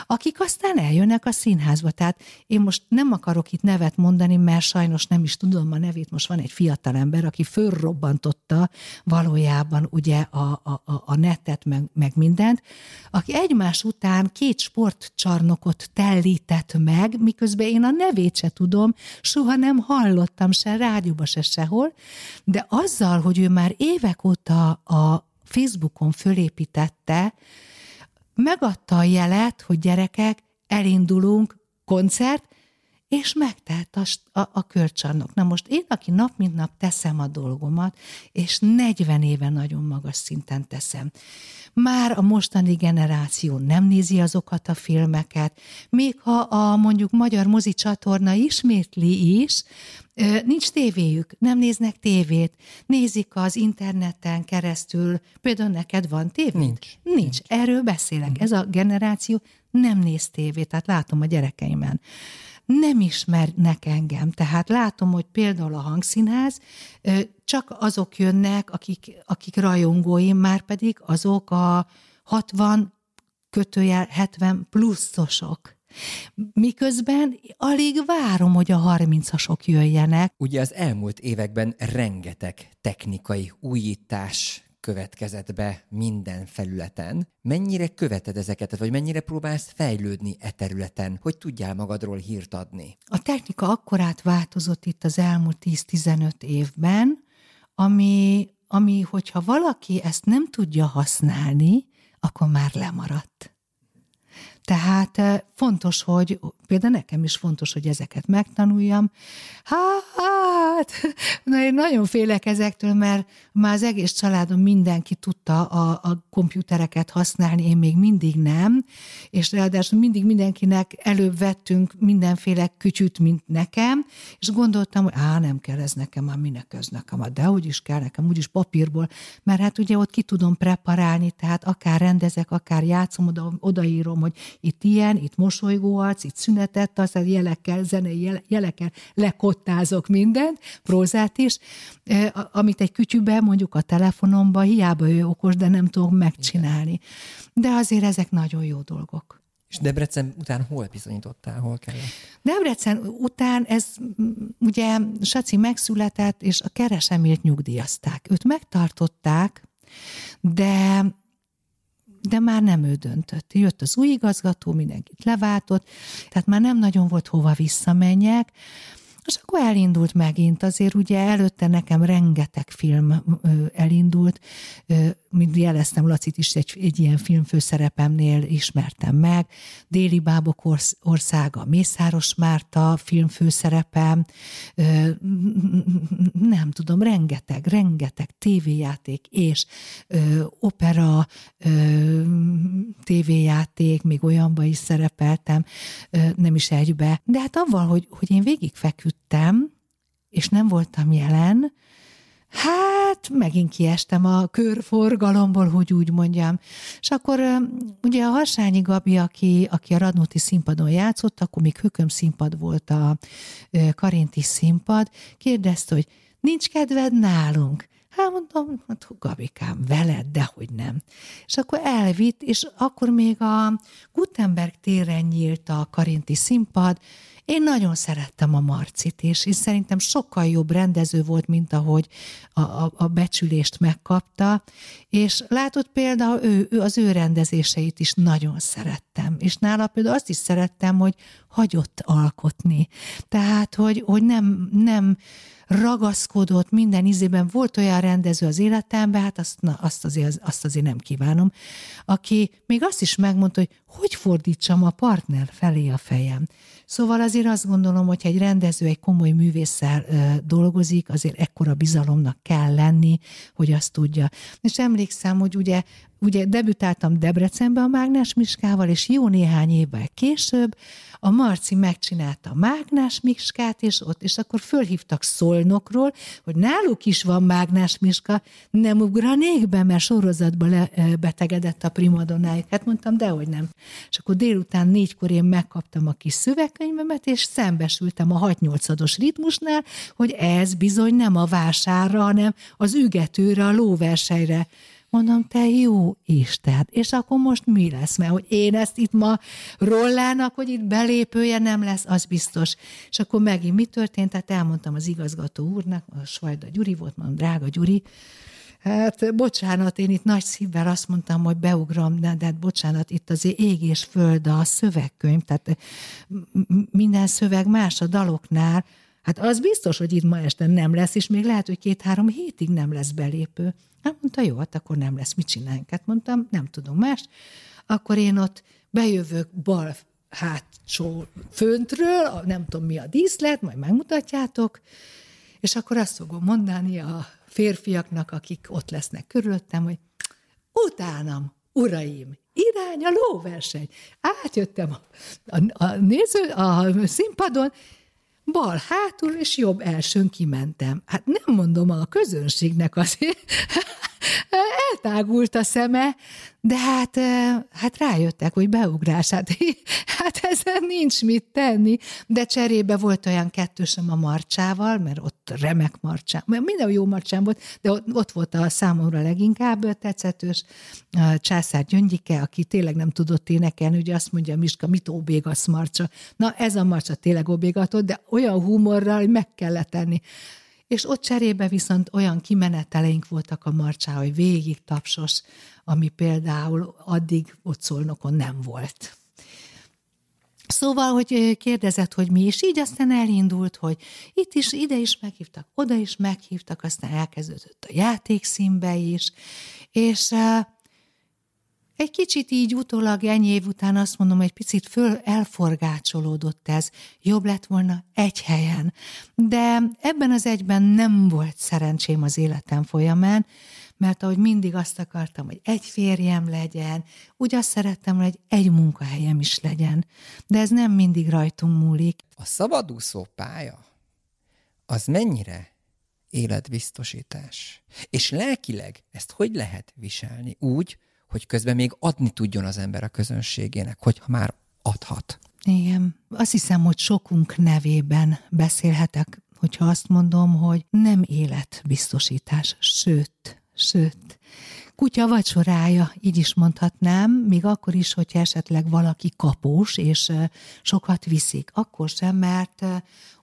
akik aztán eljönnek a színházba. Tehát én most nem akarok itt nevet mondani, mert sajnos nem is tudom a nevét. Most van egy fiatalember, aki fölrobbantotta valójában ugye a, a, a netet, meg, meg mindent, aki egymás után két sportcsarnokot tellített meg, miközben én a nevét se tudom, soha nem hallottam se rádióba, se sehol, de azzal, hogy ő már évek óta a Facebookon fölépítette, megadta a jelet, hogy gyerekek, elindulunk, koncert, és megtelt a, a, a körcsarnok. Na most én, aki nap mint nap teszem a dolgomat, és 40 éve nagyon magas szinten teszem. Már a mostani generáció nem nézi azokat a filmeket, még ha a mondjuk magyar mozi csatorna ismétli is, nincs tévéjük, nem néznek tévét, nézik az interneten keresztül. Például neked van tévé? Nincs. Nincs. Nincs. Erről beszélek. Ez a generáció nem néz tévét, tehát látom a gyerekeimen nem ismernek engem. Tehát látom, hogy például a hangszínház csak azok jönnek, akik, akik rajongóim, már pedig azok a 60 kötőjel 70 pluszosok. Miközben alig várom, hogy a 30-asok jöjjenek. Ugye az elmúlt években rengeteg technikai újítás következett be minden felületen. Mennyire követed ezeket, vagy mennyire próbálsz fejlődni e területen, hogy tudjál magadról hírt adni? A technika akkorát változott itt az elmúlt 10-15 évben, ami, ami, hogyha valaki ezt nem tudja használni, akkor már lemaradt. Tehát eh, fontos, hogy például nekem is fontos, hogy ezeket megtanuljam. Hát, na én nagyon félek ezektől, mert már az egész családom mindenki tudta a, a komputereket használni, én még mindig nem, és ráadásul mindig mindenkinek előbb vettünk mindenféle kütyüt, mint nekem, és gondoltam, hogy á, nem kell ez nekem, már minek ez nekem, de hogy is kell nekem, úgyis papírból, mert hát ugye ott ki tudom preparálni, tehát akár rendezek, akár játszom, oda, odaírom, hogy itt ilyen, itt mosolygóarc, itt szünetet, aztán jelekkel, zenei jelekkel lekottázok mindent, prózát is, amit egy kütyűbe, mondjuk a telefonomba, hiába ő okos, de nem tudom megcsinálni. De azért ezek nagyon jó dolgok. És Debrecen után hol bizonyítottál, hol kell? Debrecen után ez ugye Saci megszületett, és a keresemilt nyugdíjazták. Őt megtartották, de de már nem ő döntött. Jött az új igazgató, mindenkit leváltott, tehát már nem nagyon volt hova visszamenjek, és akkor elindult megint, azért ugye előtte nekem rengeteg film elindult, mint jeleztem, Lacit is egy, egy ilyen filmfőszerepemnél ismertem meg, Déli Bábok országa, Mészáros Márta filmfőszerepem, nem tudom, rengeteg, rengeteg tévéjáték és opera tévéjáték, még olyanba is szerepeltem, nem is egybe, de hát avval, hogy, hogy én végigfeküdtem, és nem voltam jelen, Hát, megint kiestem a körforgalomból, hogy úgy mondjam. És akkor ugye a Harsányi Gabi, aki, aki a Radnóti színpadon játszott, akkor még Hököm színpad volt a Karinti színpad, kérdezte, hogy nincs kedved nálunk? Hát mondom, hát Gabikám, veled, dehogy nem. És akkor elvitt, és akkor még a Gutenberg téren nyílt a Karinti színpad, én nagyon szerettem a Marcit, és, és szerintem sokkal jobb rendező volt, mint ahogy a, a, a becsülést megkapta, és látod például ő, ő, az ő rendezéseit is nagyon szerettem, és nála például azt is szerettem, hogy hagyott alkotni. Tehát, hogy, hogy nem, nem ragaszkodott minden izében. Volt olyan rendező az életemben, hát azt, na, azt, azért, azt azért nem kívánom, aki még azt is megmondta, hogy hogy fordítsam a partner felé a fejem. Szóval azért azt gondolom, hogy egy rendező egy komoly művésszel ö, dolgozik, azért ekkora bizalomnak kell lenni, hogy azt tudja. És emlékszem, hogy ugye ugye debütáltam Debrecenbe a Mágnás Miskával, és jó néhány évvel később a Marci megcsinálta a Mágnás Miskát, és ott, és akkor fölhívtak Szolnokról, hogy náluk is van Mágnás Miska, nem ugranék be, mert sorozatba le, betegedett a primadonájuk. Hát mondtam, dehogy nem. És akkor délután négykor én megkaptam a kis szövegkönyvemet, és szembesültem a 6-8-ados ritmusnál, hogy ez bizony nem a vásárra, hanem az ügetőre, a lóversejre Mondom, te jó Isten, és akkor most mi lesz? Mert hogy én ezt itt ma rollának, hogy itt belépője nem lesz, az biztos. És akkor megint mi történt? Tehát elmondtam az igazgató úrnak, a Svajda Gyuri volt, mondom, drága Gyuri, Hát bocsánat, én itt nagy szívvel azt mondtam, hogy beugrom, de, de hát bocsánat, itt azért ég és föld a szövegkönyv, tehát minden szöveg más a daloknál, Hát az biztos, hogy itt ma este nem lesz, és még lehet, hogy két-három hétig nem lesz belépő. Hát mondta, jó, hát akkor nem lesz, mit csináljunk? Hát mondtam, nem tudom más. Akkor én ott bejövök bal hátsó föntről, nem tudom mi a díszlet, majd megmutatjátok, és akkor azt fogom mondani a férfiaknak, akik ott lesznek körülöttem, hogy utánam, uraim, irány a lóverseny. Átjöttem a, a, a néző, a színpadon, bal hátul és jobb elsőn kimentem. Hát nem mondom a közönségnek azért, eltágult a szeme, de hát, hát rájöttek, hogy beugrás, hát, hát ezen nincs mit tenni, de cserébe volt olyan kettősöm a marcsával, mert ott remek marcsám, minden jó marcsám volt, de ott, volt a számomra leginkább tetszetős császár Gyöngyike, aki tényleg nem tudott énekelni, ugye azt mondja, Miska, mit óbégasz marcsa. Na ez a marcsa tényleg óbégatott, de olyan humorral, hogy meg kellett tenni és ott cserébe viszont olyan kimeneteleink voltak a marcsá, hogy végig tapsos, ami például addig ott szolnokon nem volt. Szóval, hogy kérdezett, hogy mi, és így aztán elindult, hogy itt is, ide is meghívtak, oda is meghívtak, aztán elkezdődött a játékszínbe is, és egy kicsit így utólag ennyi év után azt mondom, hogy picit föl elforgácsolódott ez, jobb lett volna egy helyen. De ebben az egyben nem volt szerencsém az életem folyamán, mert ahogy mindig azt akartam, hogy egy férjem legyen, úgy azt szerettem, hogy egy munkahelyem is legyen. De ez nem mindig rajtunk múlik. A szabadúszó pálya, az mennyire életbiztosítás? És lelkileg ezt hogy lehet viselni? Úgy, hogy közben még adni tudjon az ember a közönségének, hogyha már adhat. Igen. Azt hiszem, hogy sokunk nevében beszélhetek, hogyha azt mondom, hogy nem életbiztosítás, sőt, sőt, kutya vacsorája, így is mondhatnám, még akkor is, hogyha esetleg valaki kapós, és sokat viszik. Akkor sem, mert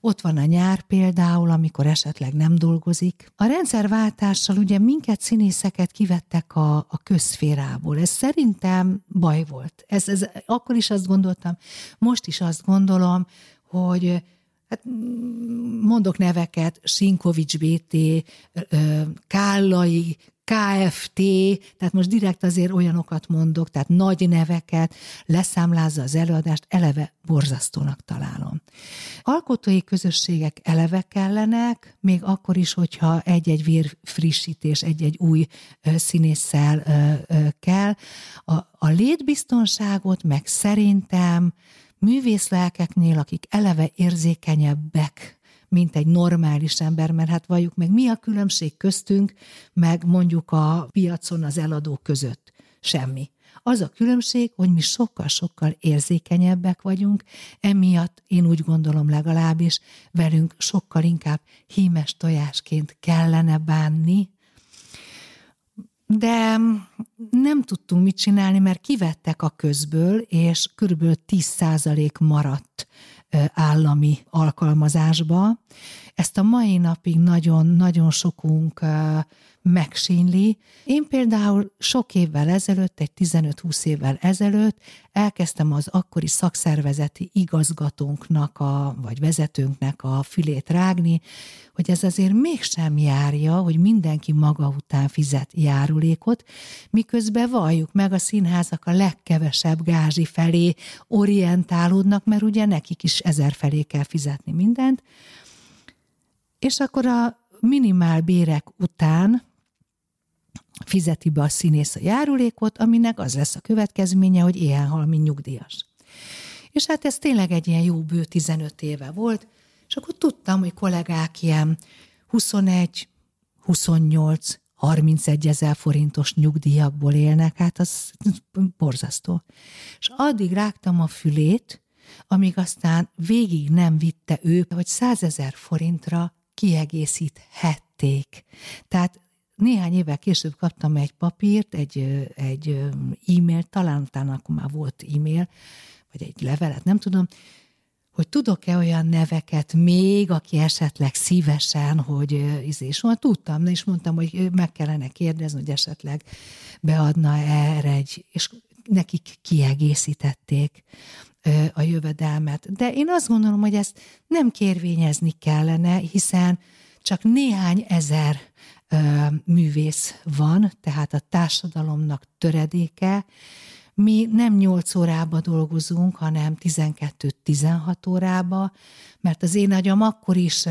ott van a nyár például, amikor esetleg nem dolgozik. A rendszerváltással ugye minket színészeket kivettek a, a közférából. Ez szerintem baj volt. Ez, ez, akkor is azt gondoltam, most is azt gondolom, hogy hát mondok neveket, Sinkovics BT, Kállai, KFT, tehát most direkt azért olyanokat mondok, tehát nagy neveket, leszámlázza az előadást, eleve borzasztónak találom. Alkotói közösségek eleve kellenek, még akkor is, hogyha egy-egy vér frissítés, egy-egy új színésszel kell. A, a létbiztonságot meg szerintem művészlelkeknél, akik eleve érzékenyebbek mint egy normális ember, mert hát valljuk meg, mi a különbség köztünk, meg mondjuk a piacon az eladó között? Semmi. Az a különbség, hogy mi sokkal-sokkal érzékenyebbek vagyunk, emiatt én úgy gondolom legalábbis velünk sokkal inkább hímes tojásként kellene bánni, de nem tudtunk mit csinálni, mert kivettek a közből, és körülbelül 10% maradt állami alkalmazásba. Ezt a mai napig nagyon-nagyon sokunk megsínli. Én például sok évvel ezelőtt, egy 15-20 évvel ezelőtt elkezdtem az akkori szakszervezeti igazgatónknak, a, vagy vezetőnknek a fülét rágni, hogy ez azért mégsem járja, hogy mindenki maga után fizet járulékot, miközben valljuk meg a színházak a legkevesebb gázsi felé orientálódnak, mert ugye nekik is ezer felé kell fizetni mindent. És akkor a minimál bérek után fizeti be a színész a járulékot, aminek az lesz a következménye, hogy ilyen hal, mint nyugdíjas. És hát ez tényleg egy ilyen jó bő 15 éve volt, és akkor tudtam, hogy kollégák ilyen 21, 28, 31 ezer forintos nyugdíjakból élnek, hát az borzasztó. És addig rágtam a fülét, amíg aztán végig nem vitte ő, hogy 100 ezer forintra kiegészíthették. Tehát néhány évvel később kaptam egy papírt, egy, egy e-mail, talán utána akkor már volt e-mail, vagy egy levelet, nem tudom, hogy tudok-e olyan neveket még, aki esetleg szívesen, hogy izé, és mondta, tudtam, és mondtam, hogy meg kellene kérdezni, hogy esetleg beadna erre egy, és nekik kiegészítették a jövedelmet. De én azt gondolom, hogy ezt nem kérvényezni kellene, hiszen csak néhány ezer művész van, tehát a társadalomnak töredéke. Mi nem 8 órába dolgozunk, hanem 12-16 órába, mert az én agyam akkor is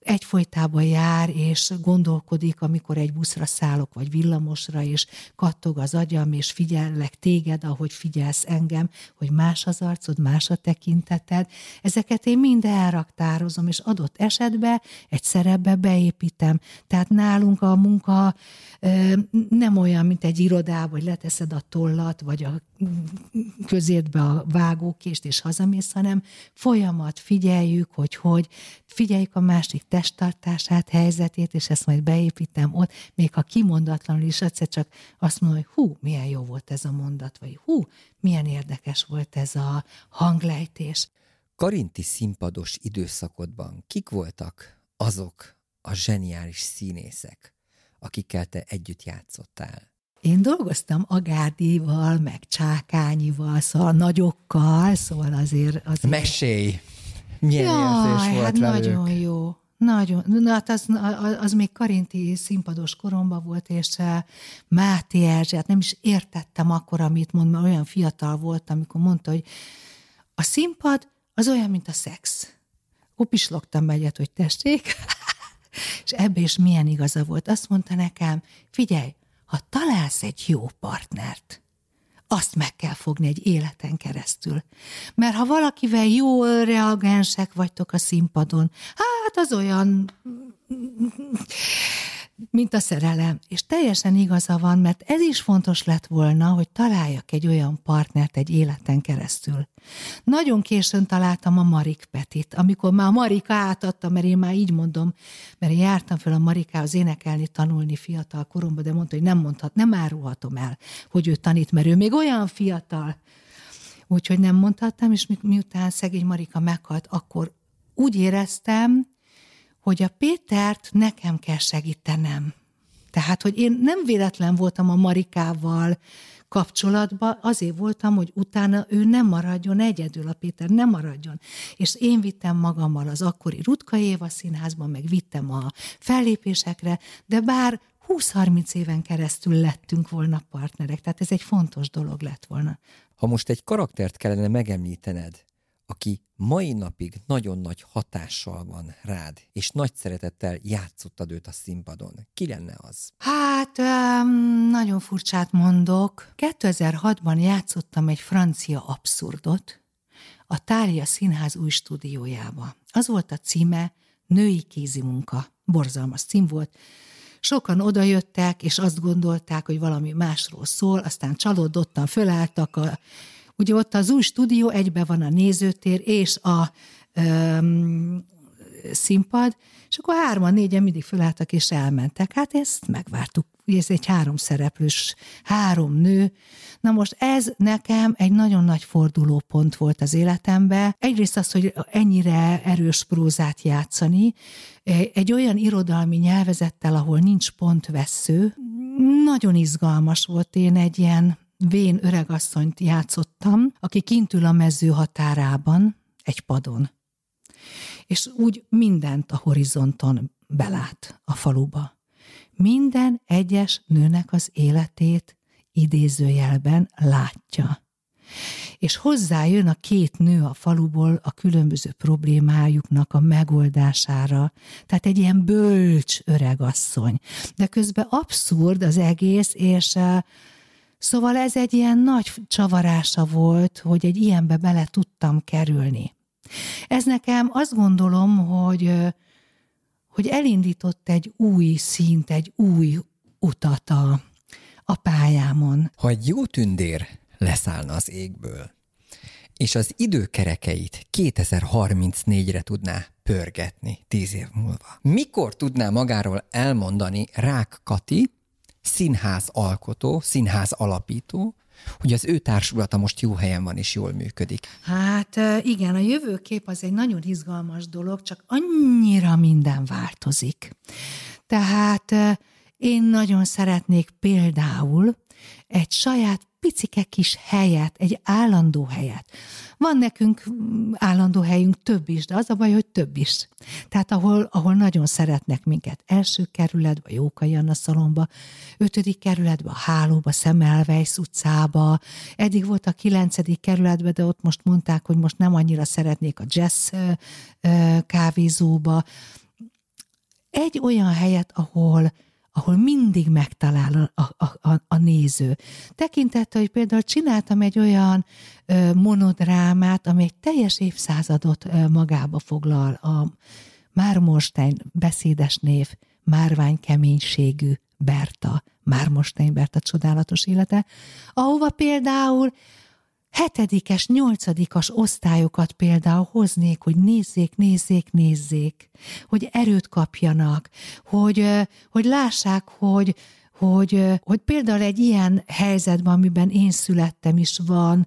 egyfolytában jár, és gondolkodik, amikor egy buszra szállok, vagy villamosra, és kattog az agyam, és figyellek téged, ahogy figyelsz engem, hogy más az arcod, más a tekinteted. Ezeket én mind elraktározom, és adott esetben egy szerepbe beépítem. Tehát nálunk a munka nem olyan, mint egy irodában, hogy leteszed a tollat, vagy a közértbe a vágókést, és hazamész, hanem folyamat, figyeljük, hogy hogy, figyeljük a másik testtartását, helyzetét, és ezt majd beépítem ott, még ha kimondatlanul is egyszer csak azt mondom, hogy hú, milyen jó volt ez a mondat, vagy hú, milyen érdekes volt ez a hanglejtés. Karinti színpados időszakodban kik voltak azok a zseniális színészek, akikkel te együtt játszottál? Én dolgoztam Agárdival, meg Csákányival, szóval nagyokkal, szóval azért... azért... Mesélj! Milyen Jaj, érzés volt hát velük? nagyon jó. Nagyon. Na, hát az, az még Karinti színpados koromban volt, és eh, Máté Erzsé, hát nem is értettem akkor, amit mond, mert olyan fiatal volt, amikor mondta, hogy a színpad az olyan, mint a szex. Upislogtam egyet, hogy tessék, és ebbe is milyen igaza volt. Azt mondta nekem, figyelj, ha találsz egy jó partnert, azt meg kell fogni egy életen keresztül. Mert ha valakivel jó reagensek vagytok a színpadon, hát az olyan mint a szerelem. És teljesen igaza van, mert ez is fontos lett volna, hogy találjak egy olyan partnert egy életen keresztül. Nagyon későn találtam a Marik Petit, amikor már a Marika átadta, mert én már így mondom, mert én jártam fel a Marikához énekelni, tanulni fiatal koromban, de mondta, hogy nem mondhat, nem árulhatom el, hogy ő tanít, mert ő még olyan fiatal. Úgyhogy nem mondhattam, és mi, miután szegény Marika meghalt, akkor úgy éreztem, hogy a Pétert nekem kell segítenem. Tehát, hogy én nem véletlen voltam a Marikával kapcsolatban, azért voltam, hogy utána ő nem maradjon egyedül, a Péter nem maradjon. És én vittem magammal az akkori Rutka Éva színházban, meg vittem a fellépésekre, de bár 20-30 éven keresztül lettünk volna partnerek, tehát ez egy fontos dolog lett volna. Ha most egy karaktert kellene megemlítened, aki mai napig nagyon nagy hatással van rád, és nagy szeretettel játszottad őt a színpadon. Ki lenne az? Hát, um, nagyon furcsát mondok. 2006-ban játszottam egy francia abszurdot a Tália Színház új stúdiójába. Az volt a címe Női kézimunka. Borzalmas cím volt. Sokan odajöttek, és azt gondolták, hogy valami másról szól, aztán csalódottan fölálltak a Ugye ott az új stúdió, egybe van a nézőtér és a um, színpad, és akkor hárman, négyen mindig fölálltak és elmentek. Hát ezt megvártuk ugye ez egy három szereplős, három nő. Na most ez nekem egy nagyon nagy fordulópont volt az életemben. Egyrészt az, hogy ennyire erős prózát játszani, egy olyan irodalmi nyelvezettel, ahol nincs pontvesző, nagyon izgalmas volt. Én egy ilyen vén öregasszonyt játszottam, aki kint ül a mező határában, egy padon. És úgy mindent a horizonton belát a faluba. Minden egyes nőnek az életét idézőjelben látja. És hozzájön a két nő a faluból a különböző problémájuknak a megoldására. Tehát egy ilyen bölcs öregasszony. De közben abszurd az egész, és uh, Szóval ez egy ilyen nagy csavarása volt, hogy egy ilyenbe bele tudtam kerülni. Ez nekem azt gondolom, hogy, hogy elindított egy új szint, egy új utat a, a pályámon. Ha egy jó tündér leszállna az égből, és az időkerekeit 2034-re tudná pörgetni tíz év múlva. Mikor tudná magáról elmondani Rák Kati, színház alkotó, színház alapító, hogy az ő társulata most jó helyen van és jól működik. Hát igen, a jövőkép az egy nagyon izgalmas dolog, csak annyira minden változik. Tehát én nagyon szeretnék például egy saját picike kis helyet, egy állandó helyet. Van nekünk állandó helyünk több is, de az a baj, hogy több is. Tehát ahol, ahol nagyon szeretnek minket. Első kerületbe, Jókai Anna szalomba, ötödik kerületbe, a Hálóba, Szemelvejsz utcába, eddig volt a kilencedik kerületbe, de ott most mondták, hogy most nem annyira szeretnék a jazz kávézóba. Egy olyan helyet, ahol ahol mindig megtalál a, a, a, a néző. Tekintette, hogy például csináltam egy olyan ö, monodrámát, ami egy teljes évszázadot ö, magába foglal. A Mármorstein beszédes név, márvány keménységű Berta, Mármorstein Berta csodálatos élete, ahova például hetedikes, nyolcadikas osztályokat például hoznék, hogy nézzék, nézzék, nézzék, hogy erőt kapjanak, hogy, hogy lássák, hogy, hogy, hogy például egy ilyen helyzetben, amiben én születtem is van,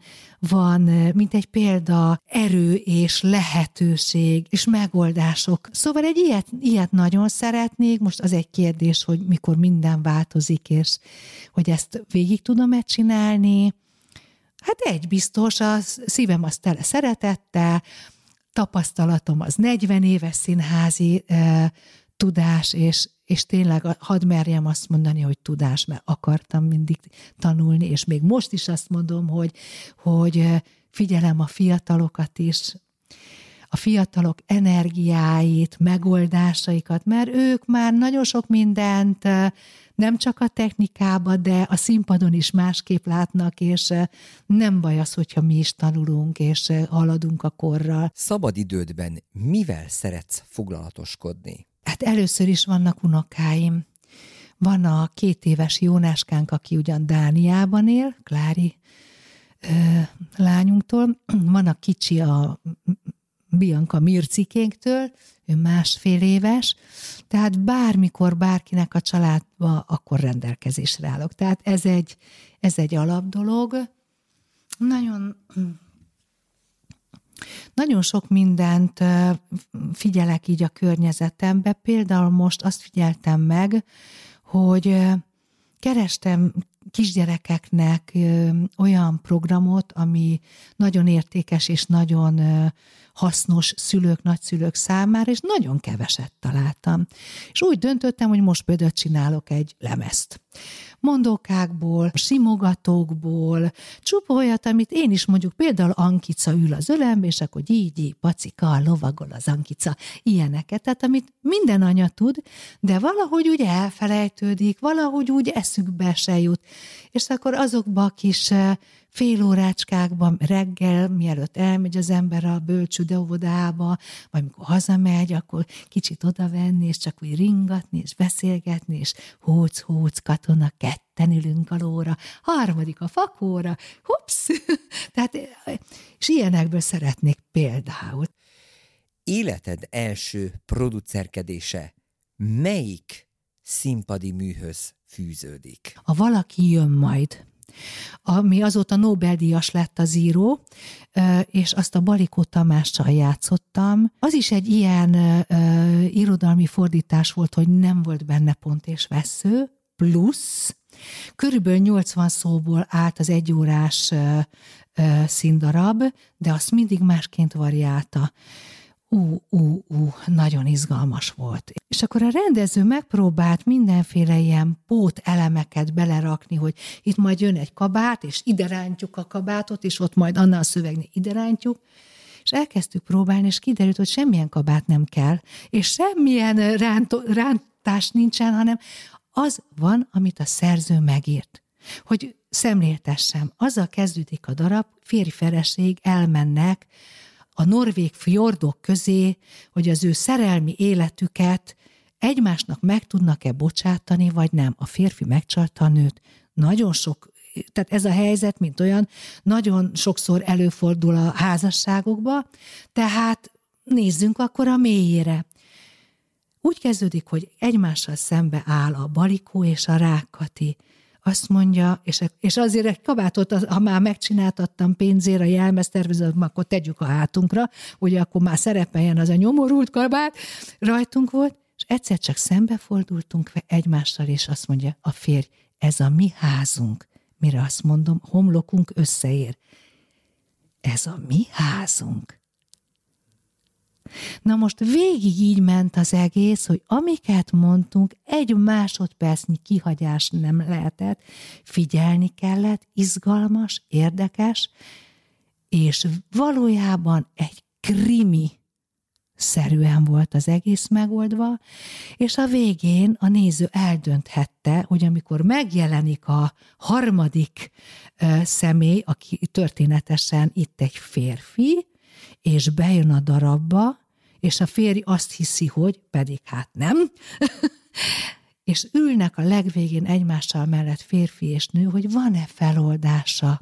van, mint egy példa, erő és lehetőség és megoldások. Szóval egy ilyet, ilyet nagyon szeretnék, most az egy kérdés, hogy mikor minden változik, és hogy ezt végig tudom-e csinálni, Hát egy biztos, a szívem az tele szeretettel, tapasztalatom az 40 éves színházi e, tudás, és, és tényleg hadd merjem azt mondani, hogy tudás, mert akartam mindig tanulni, és még most is azt mondom, hogy, hogy figyelem a fiatalokat is, a fiatalok energiáit, megoldásaikat, mert ők már nagyon sok mindent nem csak a technikába, de a színpadon is másképp látnak, és nem baj az, hogyha mi is tanulunk, és haladunk a korral. Szabadidődben mivel szeretsz foglalatoskodni? Hát először is vannak unokáim. Van a két éves Jónáskánk, aki ugyan Dániában él, Klári ö, lányunktól. Van a kicsi a Bianca Mircikénktől, ő másfél éves, tehát bármikor bárkinek a családba, akkor rendelkezésre állok. Tehát ez egy, ez egy alapdolog. Nagyon, nagyon sok mindent figyelek így a környezetembe. Például most azt figyeltem meg, hogy kerestem kisgyerekeknek olyan programot, ami nagyon értékes és nagyon hasznos szülők, nagyszülők számára, és nagyon keveset találtam. És úgy döntöttem, hogy most például csinálok egy lemezt. Mondókákból, simogatókból, csupa olyat, amit én is mondjuk például Ankica ül az ölembe, és akkor így, így, pacika, lovagol az Ankica, ilyeneket, tehát amit minden anya tud, de valahogy úgy elfelejtődik, valahogy úgy eszükbe se jut, és akkor azokba a kis eh, fél órácskákban reggel, mielőtt elmegy az ember a bölcsőde óvodába, vagy amikor hazamegy, akkor kicsit odavenni, és csak úgy ringatni, és beszélgetni, és hóc-hóc katona, ketten ülünk a lóra, harmadik a fakóra, hups! Tehát, és ilyenekből szeretnék például. Életed első producerkedése melyik színpadi műhöz fűződik. A valaki jön majd ami azóta Nobel-díjas lett az író, és azt a Balikó Tamással játszottam. Az is egy ilyen irodalmi fordítás volt, hogy nem volt benne pont és vesző, plusz körülbelül 80 szóból állt az egyórás színdarab, de azt mindig másként variálta ú, ú, ú, nagyon izgalmas volt. És akkor a rendező megpróbált mindenféle ilyen pót elemeket belerakni, hogy itt majd jön egy kabát, és ide rántjuk a kabátot, és ott majd annál a szövegnél ide rántjuk, és elkezdtük próbálni, és kiderült, hogy semmilyen kabát nem kell, és semmilyen rántó, rántás nincsen, hanem az van, amit a szerző megírt. Hogy szemléltessem, azzal kezdődik a darab, férj feleség elmennek a norvég fjordok közé, hogy az ő szerelmi életüket egymásnak meg tudnak-e bocsátani, vagy nem. A férfi megcsalta a nőt. Nagyon sok, tehát ez a helyzet, mint olyan, nagyon sokszor előfordul a házasságokba, tehát nézzünk akkor a mélyére. Úgy kezdődik, hogy egymással szembe áll a Balikó és a Rákati azt mondja, és, és azért egy kabátot, ha már megcsináltattam pénzért a jelmeztervezetben, akkor tegyük a hátunkra, ugye akkor már szerepeljen az a nyomorult kabát, rajtunk volt, és egyszer csak szembefordultunk egymással, és azt mondja, a férj, ez a mi házunk. Mire azt mondom, homlokunk összeér. Ez a mi házunk. Na most végig így ment az egész, hogy amiket mondtunk, egy másodpercnyi kihagyás nem lehetett, figyelni kellett, izgalmas, érdekes, és valójában egy krimi szerűen volt az egész megoldva, és a végén a néző eldönthette, hogy amikor megjelenik a harmadik ö, személy, aki történetesen itt egy férfi, és bejön a darabba, és a férj azt hiszi, hogy pedig hát nem, és ülnek a legvégén egymással mellett férfi és nő, hogy van-e feloldása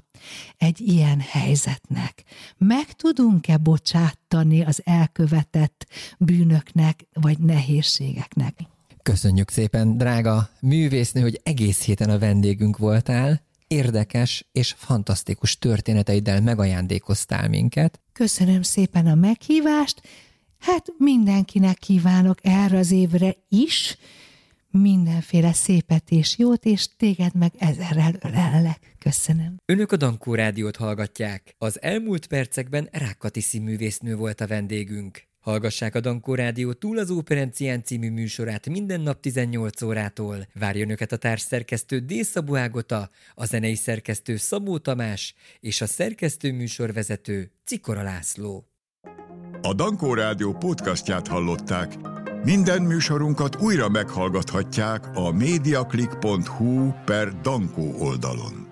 egy ilyen helyzetnek. Meg tudunk-e bocsátani az elkövetett bűnöknek vagy nehézségeknek? Köszönjük szépen, drága művésznő, hogy egész héten a vendégünk voltál. Érdekes és fantasztikus történeteiddel megajándékoztál minket. Köszönöm szépen a meghívást, Hát mindenkinek kívánok erre az évre is mindenféle szépet és jót, és téged meg ezerrel ölellek. Köszönöm. Önök a Dankó Rádiót hallgatják. Az elmúlt percekben Rákati színművésznő volt a vendégünk. Hallgassák a Dankó Rádió túl az Óperencián című műsorát minden nap 18 órától. Várjon Önöket a társszerkesztő D. Szabó Ágota, a zenei szerkesztő Szabó Tamás és a szerkesztő műsorvezető Cikora László. A Dankó Rádió podcastját hallották. Minden műsorunkat újra meghallgathatják a mediaclick.hu per Dankó oldalon.